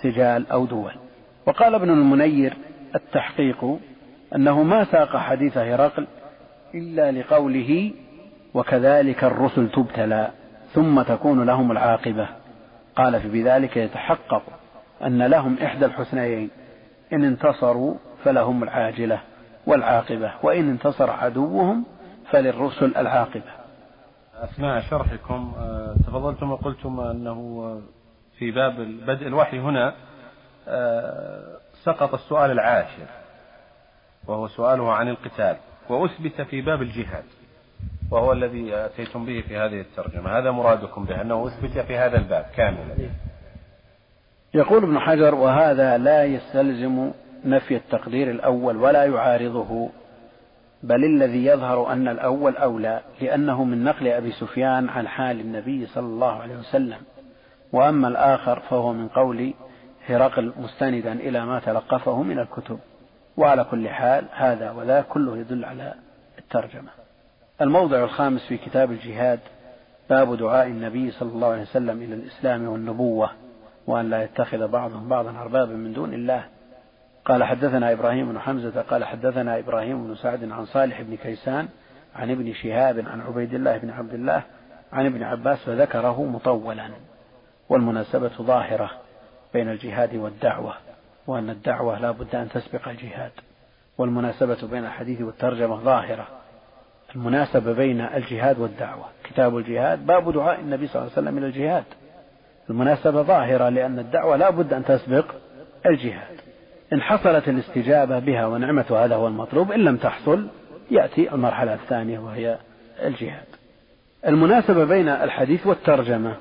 سجال أو دول. وقال ابن المنير التحقيق أنه ما ساق حديث هرقل إلا لقوله وكذلك الرسل تبتلى ثم تكون لهم العاقبة. قال في بذلك يتحقق أن لهم إحدى الحسنيين إن انتصروا فلهم العاجلة والعاقبة وإن انتصر عدوهم فللرسل العاقبة. أثناء شرحكم آه، تفضلتم وقلتم أنه في باب بدء الوحي هنا آه، سقط السؤال العاشر وهو سؤاله عن القتال وأثبت في باب الجهاد وهو الذي أتيتم به في هذه الترجمة. هذا مرادكم به أنه أثبت في هذا الباب كاملا. يقول ابن حجر وهذا لا يستلزم نفي التقدير الأول ولا يعارضه بل الذي يظهر أن الأول أولى لأنه من نقل أبي سفيان عن حال النبي صلى الله عليه وسلم. وأما الآخر فهو من قول هرقل مستندا إلى ما تلقفه من الكتب. وعلى كل حال هذا وذا كله يدل على الترجمة. الموضع الخامس في كتاب الجهاد باب دعاء النبي صلى الله عليه وسلم إلى الإسلام والنبوة وأن لا يتخذ بعضهم بعضا أربابا من دون الله. قال حدثنا إبراهيم بن حمزة قال حدثنا إبراهيم بن سعد عن صالح بن كيسان عن ابن شهاب عن عبيد الله بن عبد الله عن ابن عباس فذكره مطولا. والمناسبة ظاهرة بين الجهاد والدعوة وأن الدعوة لا بد أن تسبق الجهاد. والمناسبة بين الحديث والترجمة ظاهرة. المناسبة بين الجهاد والدعوة. كتاب الجهاد باب دعاء النبي صلى الله عليه وسلم إلى الجهاد. المناسبة ظاهرة لأن الدعوة لا بد أن تسبق الجهاد. إن حصلت الاستجابة بها ونعمة هذا هو المطلوب إن لم تحصل يأتي المرحلة الثانية وهي الجهاد. المناسبة بين الحديث والترجمة.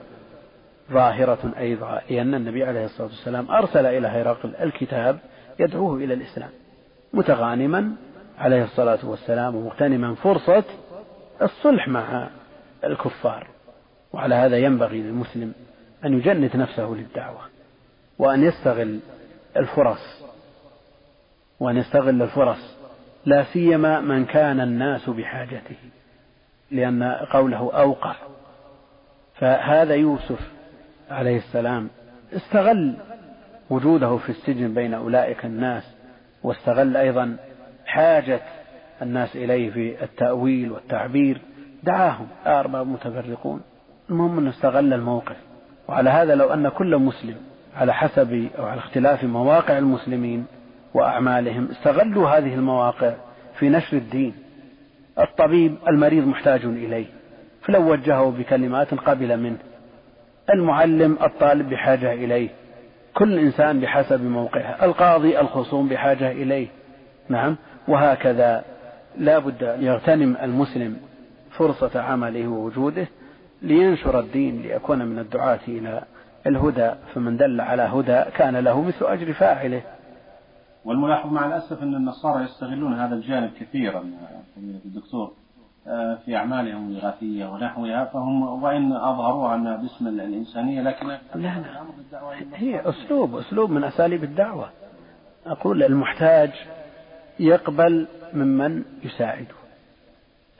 ظاهرة أيضا لأن النبي عليه الصلاة والسلام أرسل إلى هرقل الكتاب يدعوه إلى الإسلام متغانما عليه الصلاة والسلام ومغتنما فرصة الصلح مع الكفار. وعلى هذا ينبغي للمسلم أن يجند نفسه للدعوة وأن يستغل الفرص وأن يستغل الفرص لا سيما من كان الناس بحاجته لأن قوله أوقع فهذا يوسف عليه السلام استغل وجوده في السجن بين أولئك الناس واستغل أيضا حاجة الناس إليه في التأويل والتعبير دعاهم أرباب متفرقون. المهم أنه استغل الموقف. وعلى هذا لو أن كل مسلم على حسب أو على اختلاف مواقع المسلمين وأعمالهم استغلوا هذه المواقع في نشر الدين. الطبيب المريض محتاج إليه فلو وجهه بكلمات قبل منه المعلم الطالب بحاجة إليه. كل إنسان بحسب موقعه. القاضي الخصوم بحاجة إليه. نعم. وهكذا لا بد أن يغتنم المسلم فرصة عمله ووجوده لينشر الدين ليكون من الدعاة إلى الهدى. فمن دل على هدى كان له مثل أجر فاعله. والملاحظ مع الأسف أن النصارى يستغلون هذا الجانب كثيرا الدكتور. في أعمالهم الإغاثية ونحوها فهم وإن أظهروها أنها باسم الإنسانية لكن لا لا. هي أسلوب أسلوب من أساليب الدعوة. أقول المحتاج يقبل ممن يساعده.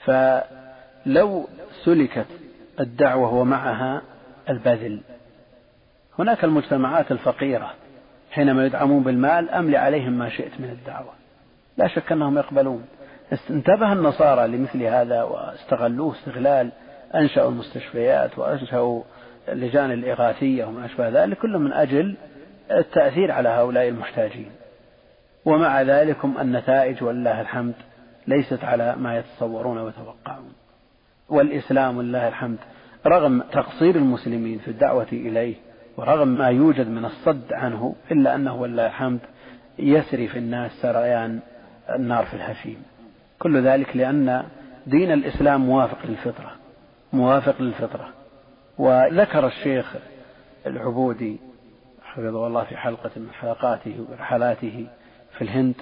فلو سلكت الدعوة ومعها البذل هناك المجتمعات الفقيرة حينما يدعمون بالمال أملي عليهم ما شئت من الدعوة. لا شك أنهم يقبلون. انتبه النصارى لمثل هذا واستغلوه استغلال أنشأوا المستشفيات وأنشأوا اللجان الإغاثية وما أشبه ذلك كله من أجل التأثير على هؤلاء المحتاجين. ومع ذلك النتائج ولله الحمد ليست على ما يتصورون ويتوقعون. والإسلام ولله الحمد رغم تقصير المسلمين في الدعوة إليه ورغم ما يوجد من الصد عنه إلا أنه ولله الحمد يسري في الناس سريان النار في الهشيم. كل ذلك لأن دين الإسلام موافق للفطرة موافق للفطرة. وذكر الشيخ العبودي حفظه الله في حلقة من حلقاته ورحلاته في الهند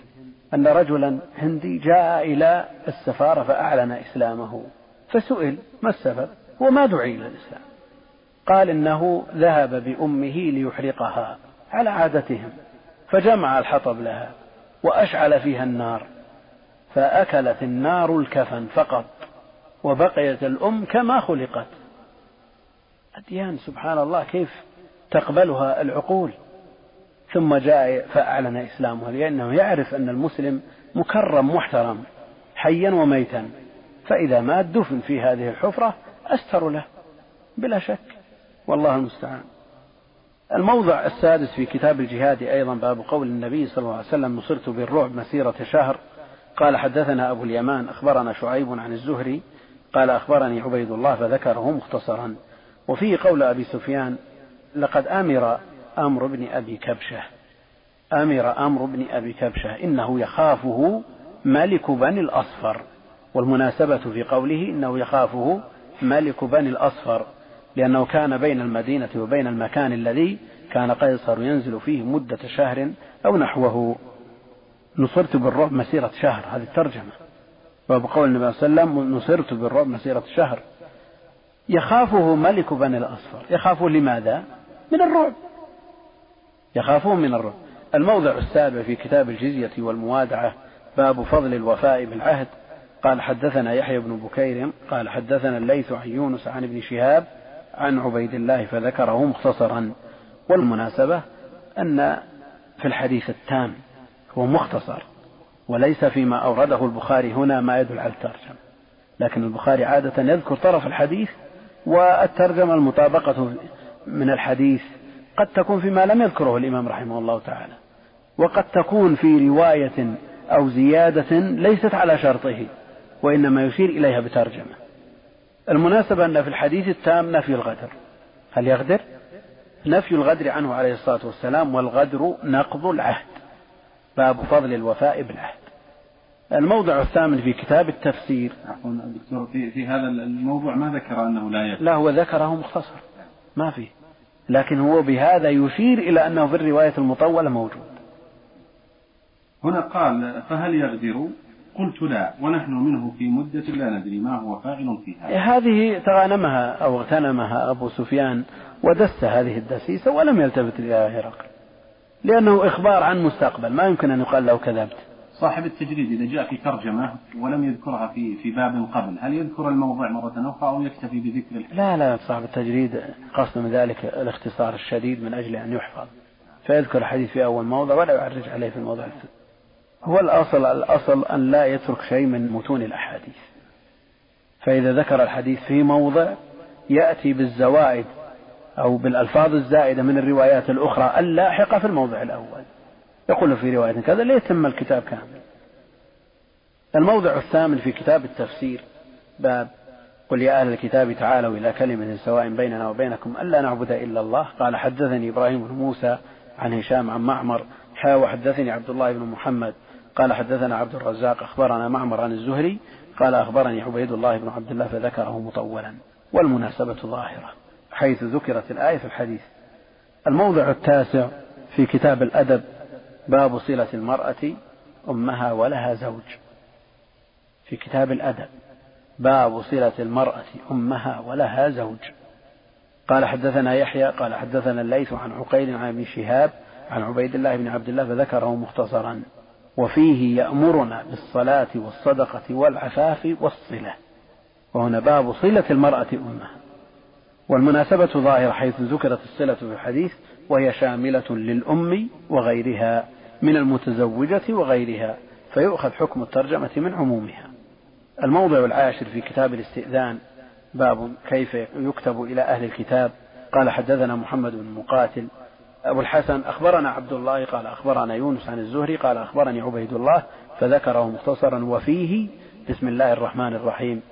أن رجلا هندي جاء إلى السفارة فأعلن إسلامه فسئل ما السبب وما دعي إلى الإسلام. قال إنه ذهب بأمه ليحرقها على عادتهم فجمع الحطب لها وأشعل فيها النار. فأكلت النار الكفن فقط وبقيت الأم كما خلقت. أديان سبحان الله كيف تقبلها العقول. ثم جاء فأعلن إسلامه لأنه يعرف أن المسلم مكرم محترم حيا وميتا. فإذا مات دفن في هذه الحفرة أستر له بلا شك. والله المستعان. الموضع السادس في كتاب الجهاد أيضا باب قول النبي صلى الله عليه وسلم نصرت بالرعب مسيرة شهر. قال حدثنا أبو اليمان أخبرنا شعيب عن الزهري قال أخبرني عبيد الله فذكره مختصرا. وفيه قول أبي سفيان لقد أمر أمر بن أبي كبشة. أمر أمر بن أبي كبشة إنه يخافه ملك بني الأصفر. والمناسبة في قوله إنه يخافه ملك بني الأصفر لأنه كان بين المدينة وبين المكان الذي كان قيصر ينزل فيه مدة شهر أو نحوه. نصرت بالرعب مسيرة شهر. هذه الترجمة. باب قول النبي صلى الله عليه وسلم نصرت بالرعب مسيرة شهر. يخافه ملك بني الأصفر. يخافه لماذا؟ من الرعب. يخافون من الرعب. الموضع السابع في كتاب الجزية والموادعة باب فضل الوفاء بالعهد. قال حدثنا يحيى بن بكير قال حدثنا الليث عن يونس عن ابن شهاب عن عبيد الله فذكره مختصرا. والمناسبة أن في الحديث التام هو مختصر وليس فيما أورده البخاري هنا ما يدل على الترجمة. لكن البخاري عادة يذكر طرف الحديث والترجمة المطابقة من الحديث قد تكون فيما لم يذكره الإمام رحمه الله تعالى. وقد تكون في رواية أو زيادة ليست على شرطه وإنما يشير إليها بترجمة. المناسبة أن في الحديث التام نفي الغدر. هل يغدر؟ نفي الغدر عنه عليه الصلاة والسلام والغدر نقض العهد. باب فضل الوفاء بالعهد الموضع الثامن في كتاب التفسير. عفوا دكتور في, في هذا الموضوع ما ذكر أنه لا يغدر لا هو ذكره مختصر. ما فيه لكن هو بهذا يشير إلى أنه في الرواية المطولة موجود. هنا قال فهل يغدر؟ قلت لا ونحن منه في مدة لا ندري ما هو فاعل فيها. هذه تغانمها أو اغتنمها أبو سفيان ودس هذه الدسيسة ولم يلتفت إلى هرقل لأنه إخبار عن مستقبل ما يمكن أن يقال له كذبت. صاحب التجريد إذا جاء في ترجمة ولم يذكرها في في باب قبل هل يذكر الموضوع مرة أخرى أو يكتفي بذكر الحديث؟ لا لا صاحب التجريد قصد من ذلك الاختصار الشديد من أجل أن يحفظ. فيذكر الحديث في أول موضع ولا يعرج عليه في الموضع الثاني هو الأصل الأصل أن لا يترك شيء من متون الأحاديث. فإذا ذكر الحديث في موضع يأتي بالزوائد أو بالألفاظ الزائدة من الروايات الأخرى اللاحقة في الموضع الأول. يقول في رواية كذا ليتم الكتاب كامل؟ الموضع الثامن في كتاب التفسير باب قل يا أهل الكتاب تعالوا إلى كلمة سواء بيننا وبينكم ألا نعبد إلا الله. قال حدثني إبراهيم بن موسى عن هشام عن معمر حا وحدثني عبد الله بن محمد. قال حدثنا عبد الرزاق أخبرنا معمر عن الزهري. قال أخبرني عبيد الله بن عبد الله فذكره مطولا. والمناسبة ظاهرة. حيث ذكرت الآية في الحديث. الموضع التاسع في كتاب الأدب باب صلة المرأة أمها ولها زوج. في كتاب الأدب باب صلة المرأة أمها ولها زوج. قال حدثنا يحيى قال حدثنا الليث عن عقيل عن ابن شهاب عن عبيد الله بن عبد الله فذكره مختصرا. وفيه يأمرنا بالصلاة والصدقة والعفاف والصلة. وهنا باب صلة المرأة أمها. والمناسبة ظاهرة حيث ذكرت الصلة في الحديث وهي شاملة للأم وغيرها من المتزوجة وغيرها فيؤخذ حكم الترجمة من عمومها. الموضع العاشر في كتاب الاستئذان باب كيف يكتب إلى أهل الكتاب. قال حدثنا محمد بن مقاتل أبو الحسن أخبرنا عبد الله قال أخبرنا يونس عن الزهري قال أخبرني عبيد الله فذكره مختصرا وفيه بسم الله الرحمن الرحيم.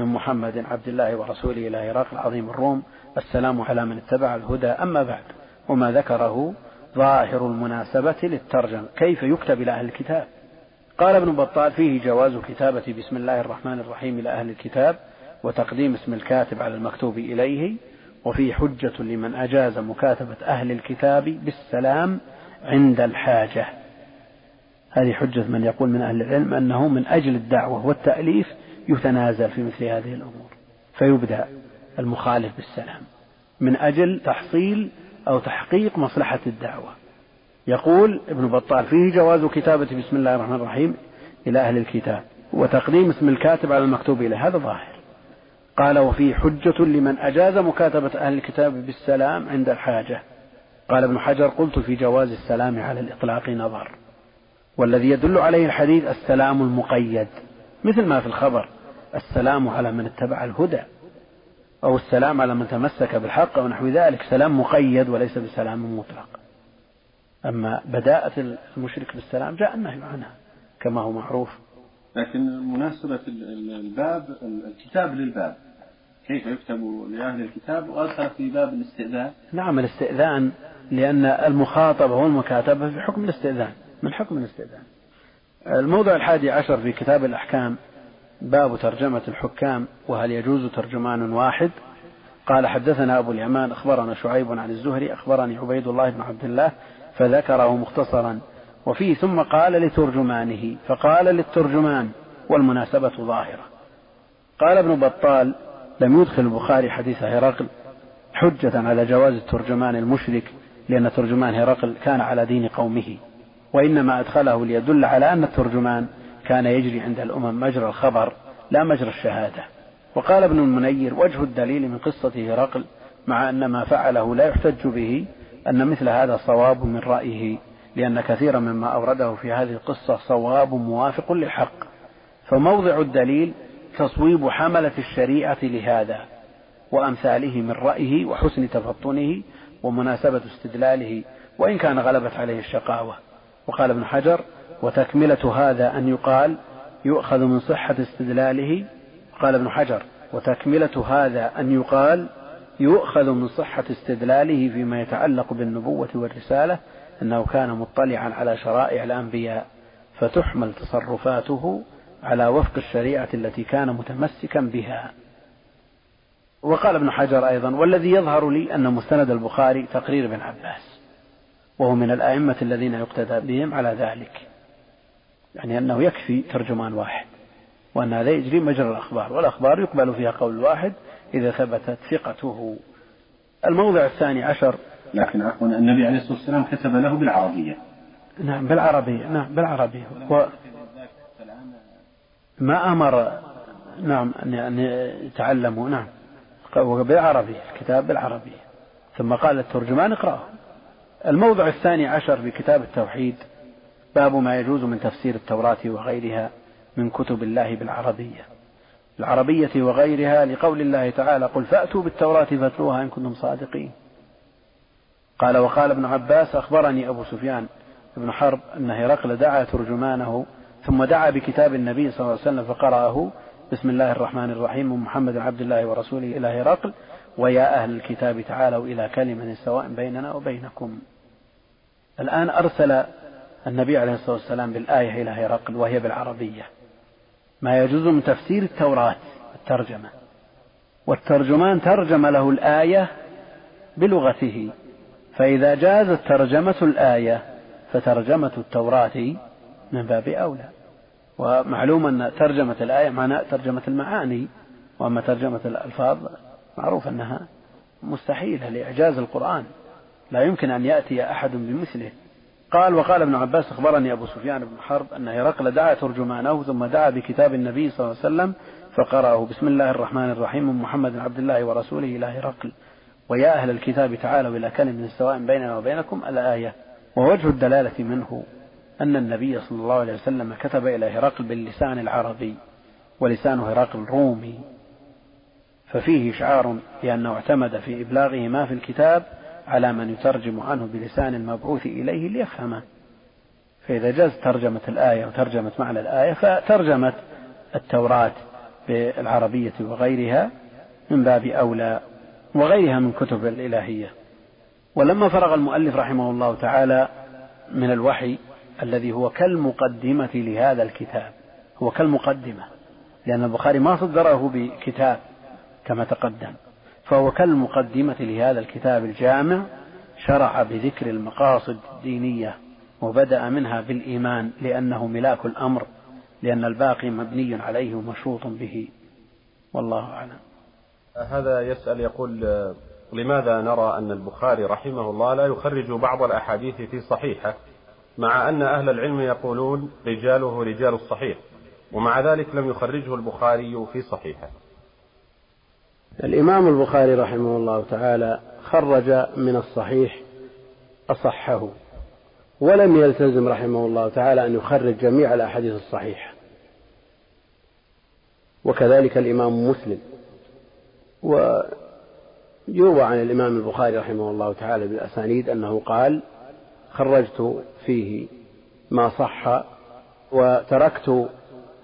من محمد عبد الله ورسوله إلى هرقل عظيم الروم السلام على من اتبع الهدى. أما بعد وما ذكره ظاهر المناسبة للترجمة كيف يكتب إلى أهل الكتاب؟ قال ابن بطال فيه جواز كتابة بسم الله الرحمن الرحيم إلى أهل الكتاب وتقديم اسم الكاتب على المكتوب إليه وفيه حجة لمن أجاز مكاتبة أهل الكتاب بالسلام عند الحاجة. هذه حجة من يقول من أهل العلم أنه من أجل الدعوة والتأليف يتنازل في مثل هذه الأمور فيبدأ المخالف بالسلام. من أجل تحصيل أو تحقيق مصلحة الدعوة. يقول ابن بطال فيه جواز كتابة بسم الله الرحمن الرحيم إلى أهل الكتاب وتقديم اسم الكاتب على المكتوب إليه. هذا ظاهر. قال وفيه حجة لمن أجاز مكاتبة أهل الكتاب بالسلام عند الحاجة. قال ابن حجر قلت في جواز السلام على الإطلاق نظر والذي يدل عليه الحديث السلام المقيد. مثل ما في الخبر السلام على من اتبع الهدى أو السلام على من تمسك بالحق أو نحو ذلك. سلام مقيد وليس بسلام مطلق. أما بداءة المشرك بالسلام جاء النهي عنها كما هو معروف. لكن مناسبة الباب الكتاب للباب. كيف يكتب لأهل الكتاب؟ وأدخل في باب الاستئذان. نعم الاستئذان لأن المخاطبة والمكاتبة في حكم الاستئذان. من حكم الاستئذان؟ الموضع الحادي عشر في كتاب الأحكام باب ترجمة الحكام وهل يجوز ترجمان واحد؟ قال حدثنا أبو اليمان أخبرنا شعيب عن الزهري أخبرني عبيد الله بن عبد الله فذكره مختصرا. وفيه ثم قال لترجمانه فقال للترجمان والمناسبة ظاهرة. قال ابن بطال لم يدخل البخاري حديث هرقل حجة على جواز الترجمان المشرك لأن ترجمان هرقل كان على دين قومه. وإنما أدخله ليدل على أن الترجمان كان يجري عند الأمم مجرى الخبر لا مجرى الشهادة. وقال ابن المنير وجه الدليل من قصة هرقل مع أن ما فعله لا يحتج به أن مثل هذا صواب من رأيه لأن كثيرا مما أورده في هذه القصة صواب موافق للحق. فموضع الدليل تصويب حملة الشريعة لهذا وأمثاله من رأيه وحسن تفطنه ومناسبة استدلاله وإن كان غلبت عليه الشقاوة. وقال ابن حجر وتكملة هذا أن يقال يؤخذ من صحة استدلاله قال ابن حجر وتكملة هذا أن يقال يؤخذ من صحة استدلاله فيما يتعلق بالنبوة والرسالة أنه كان مطلعا على شرائع الأنبياء فتحمل تصرفاته على وفق الشريعة التي كان متمسكا بها. وقال ابن حجر أيضا والذي يظهر لي أن مستند البخاري تقرير ابن عباس. وهو من الأئمة الذين يقتدى بهم على ذلك. يعني أنه يكفي ترجمان واحد وأن هذا يجري مجرى الأخبار والأخبار يقبل فيها قول واحد إذا ثبتت ثقته. الموضع الثاني عشر لكن عفوا النبي عليه الصلاة والسلام كتب له بالعربية. نعم بالعربية نعم بالعربية. و ما أمر نعم أن يتعلموا نعم بالعربية الكتاب بالعربية. ثم قال الترجمان اقرأه. الموضع الثاني عشر في كتاب التوحيد باب ما يجوز من تفسير التوراة وغيرها من كتب الله بالعربية. العربية وغيرها لقول الله تعالى قل فأتوا بالتوراة فاتلوها إن كنتم صادقين. قال وقال ابن عباس أخبرني أبو سفيان بن حرب أن هرقل دعا ترجمانه ثم دعا بكتاب النبي صلى الله عليه وسلم فقرأه. بسم الله الرحمن الرحيم من محمد عبد الله ورسوله إلى هرقل. ويا أهل الكتاب تعالوا إلى كلمة سواء بيننا وبينكم. الآن أرسل النبي عليه الصلاة والسلام بالآية إلى هرقل وهي بالعربية. ما يجوز من تفسير التوراة الترجمة. والترجمان ترجم له الآية بلغته. فإذا جازت ترجمة الآية فترجمة التوراة من باب أولى. ومعلوم أن ترجمة الآية معنى ترجمة المعاني وأما ترجمة الألفاظ معروف أنها مستحيلة لإعجاز القرآن. لا يمكن أن يأتي أحد بمثله. قال وقال ابن عباس أخبرني أبو سفيان بن حرب أن هرقل دعا ترجمانه ثم دعا بكتاب النبي صلى الله عليه وسلم فقرأه. بسم الله الرحمن الرحيم. من محمد عبد الله ورسوله إلى هرقل. ويا أهل الكتاب تعالوا إلى كلمة سواء بيننا وبينكم الآية. ووجه الدلالة منه أن النبي صلى الله عليه وسلم كتب إلى هرقل باللسان العربي ولسان هرقل رومي ففيه إشعار بأنه اعتمد في إبلاغه ما في الكتاب على من يترجم عنه بلسان المبعوث إليه ليفهمه. فإذا جاز ترجمة الآية وترجمة معنى الآية فترجمة التوراة بالعربية وغيرها من باب أولى وغيرها من كتب الإلهية. ولما فرغ المؤلف رحمه الله تعالى من الوحي الذي هو كالمقدمة لهذا الكتاب هو كالمقدمة لأن البخاري ما صدره بكتاب كما تقدم. فهو كالمقدمة لهذا الكتاب الجامع شرع بذكر المقاصد الدينية وبدأ منها بالإيمان لأنه ملاك الأمر لأن الباقي مبني عليه ومشروط به. والله أعلم. هذا يسأل يقول لماذا نرى أن البخاري رحمه الله لا يخرج بعض الأحاديث في صحيحة مع أن أهل العلم يقولون رجاله رجال الصحيح ومع ذلك لم يخرجه البخاري في صحيحة؟ الإمام البخاري رحمه الله تعالى خرج من الصحيح أصحه ولم يلتزم رحمه الله تعالى أن يخرج جميع الأحاديث الصحيحة. وكذلك الإمام مسلم. ويروى عن الإمام البخاري رحمه الله تعالى بالأسانيد أنه قال خرجت فيه ما صح وتركت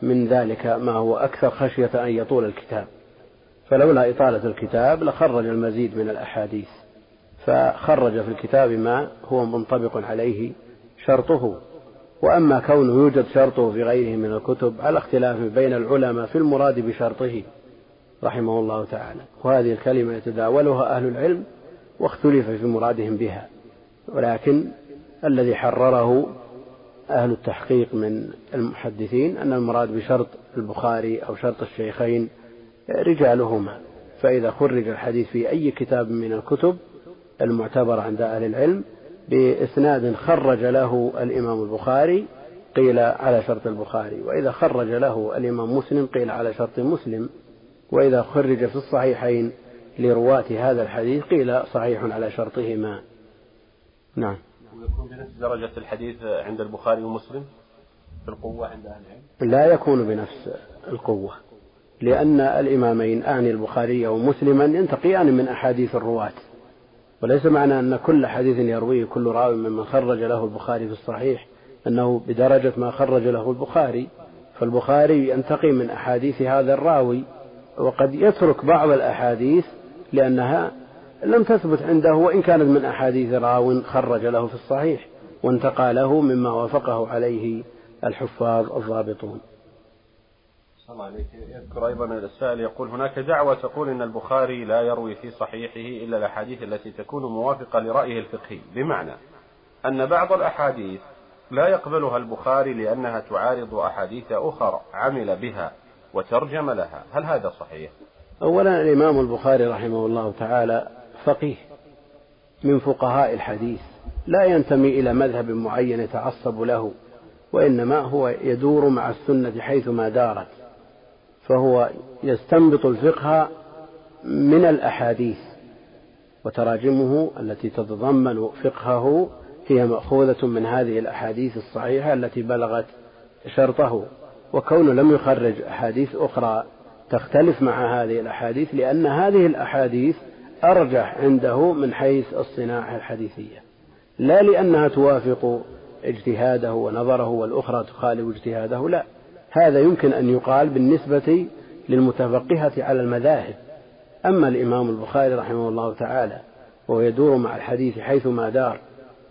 من ذلك ما هو أكثر خشية أن يطول الكتاب. فلولا إطالة الكتاب لخرج المزيد من الأحاديث. فخرج في الكتاب ما هو منطبق عليه شرطه. وأما كونه يوجد شرطه في غيره من الكتب على اختلاف بين العلماء في المراد بشرطه رحمه الله تعالى. وهذه الكلمة يتداولها أهل العلم واختلف في مرادهم بها. ولكن الذي حرره أهل التحقيق من المحدثين أن المراد بشرط البخاري أو شرط الشيخين رجالهما. فإذا خرج الحديث في أي كتاب من الكتب المعتبرة عند أهل العلم بإسناد خرج له الإمام البخاري قيل على شرط البخاري وإذا خرج له الإمام مسلم قيل على شرط مسلم وإذا خرج في الصحيحين لرواة هذا الحديث قيل صحيح على شرطهما. نعم. ويكون بنفس درجة الحديث عند البخاري ومسلم في القوة عند أهل العلم؟ لا يكون بنفس القوة. لأن الإمامين أعني البخاري ومسلما ينتقيان من أحاديث الرواة. وليس معنى أن كل حديث يرويه كل راوي ممن خرج له البخاري في الصحيح أنه بدرجة ما خرج له البخاري. فالبخاري ينتقي من أحاديث هذا الراوي وقد يترك بعض الأحاديث لأنها لم تثبت عنده وإن كانت من أحاديث راو خرج له في الصحيح وانتقى له مما وافقه عليه الحفاظ الضابطون. الله عليك. يذكر أيضا السائل يقول هناك دعوة تقول أن البخاري لا يروي في صحيحه إلا الأحاديث التي تكون موافقة لرأيه الفقهي. بمعنى أن بعض الأحاديث لا يقبلها البخاري لأنها تعارض أحاديث أخرى عمل بها وترجم لها. هل هذا صحيح؟ أولا الإمام البخاري رحمه الله تعالى فقيه من فقهاء الحديث لا ينتمي إلى مذهب معين يتعصب له وإنما هو يدور مع السنة حيثما دارت. فهو يستنبط الفقه من الأحاديث وتراجمه التي تتضمن فقهه هي مأخوذة من هذه الأحاديث الصحيحة التي بلغت شرطه. وكونه لم يخرج أحاديث أخرى تختلف مع هذه الأحاديث لأن هذه الأحاديث أرجح عنده من حيث الصناعة الحديثية. لا لأنها توافق اجتهاده ونظره والأخرى تخالف اجتهاده لا. هذا يمكن أن يقال بالنسبة للمتفقهة على المذاهب. أما الإمام البخاري رحمه الله تعالى وهو يدور مع الحديث حيثما دار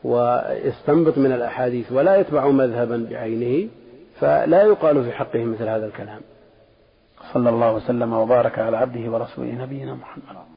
ويستنبط من الأحاديث ولا يتبع مذهبا بعينه فلا يقال في حقه مثل هذا الكلام. صلى الله وسلم وبارك على عبده ورسوله نبينا محمد.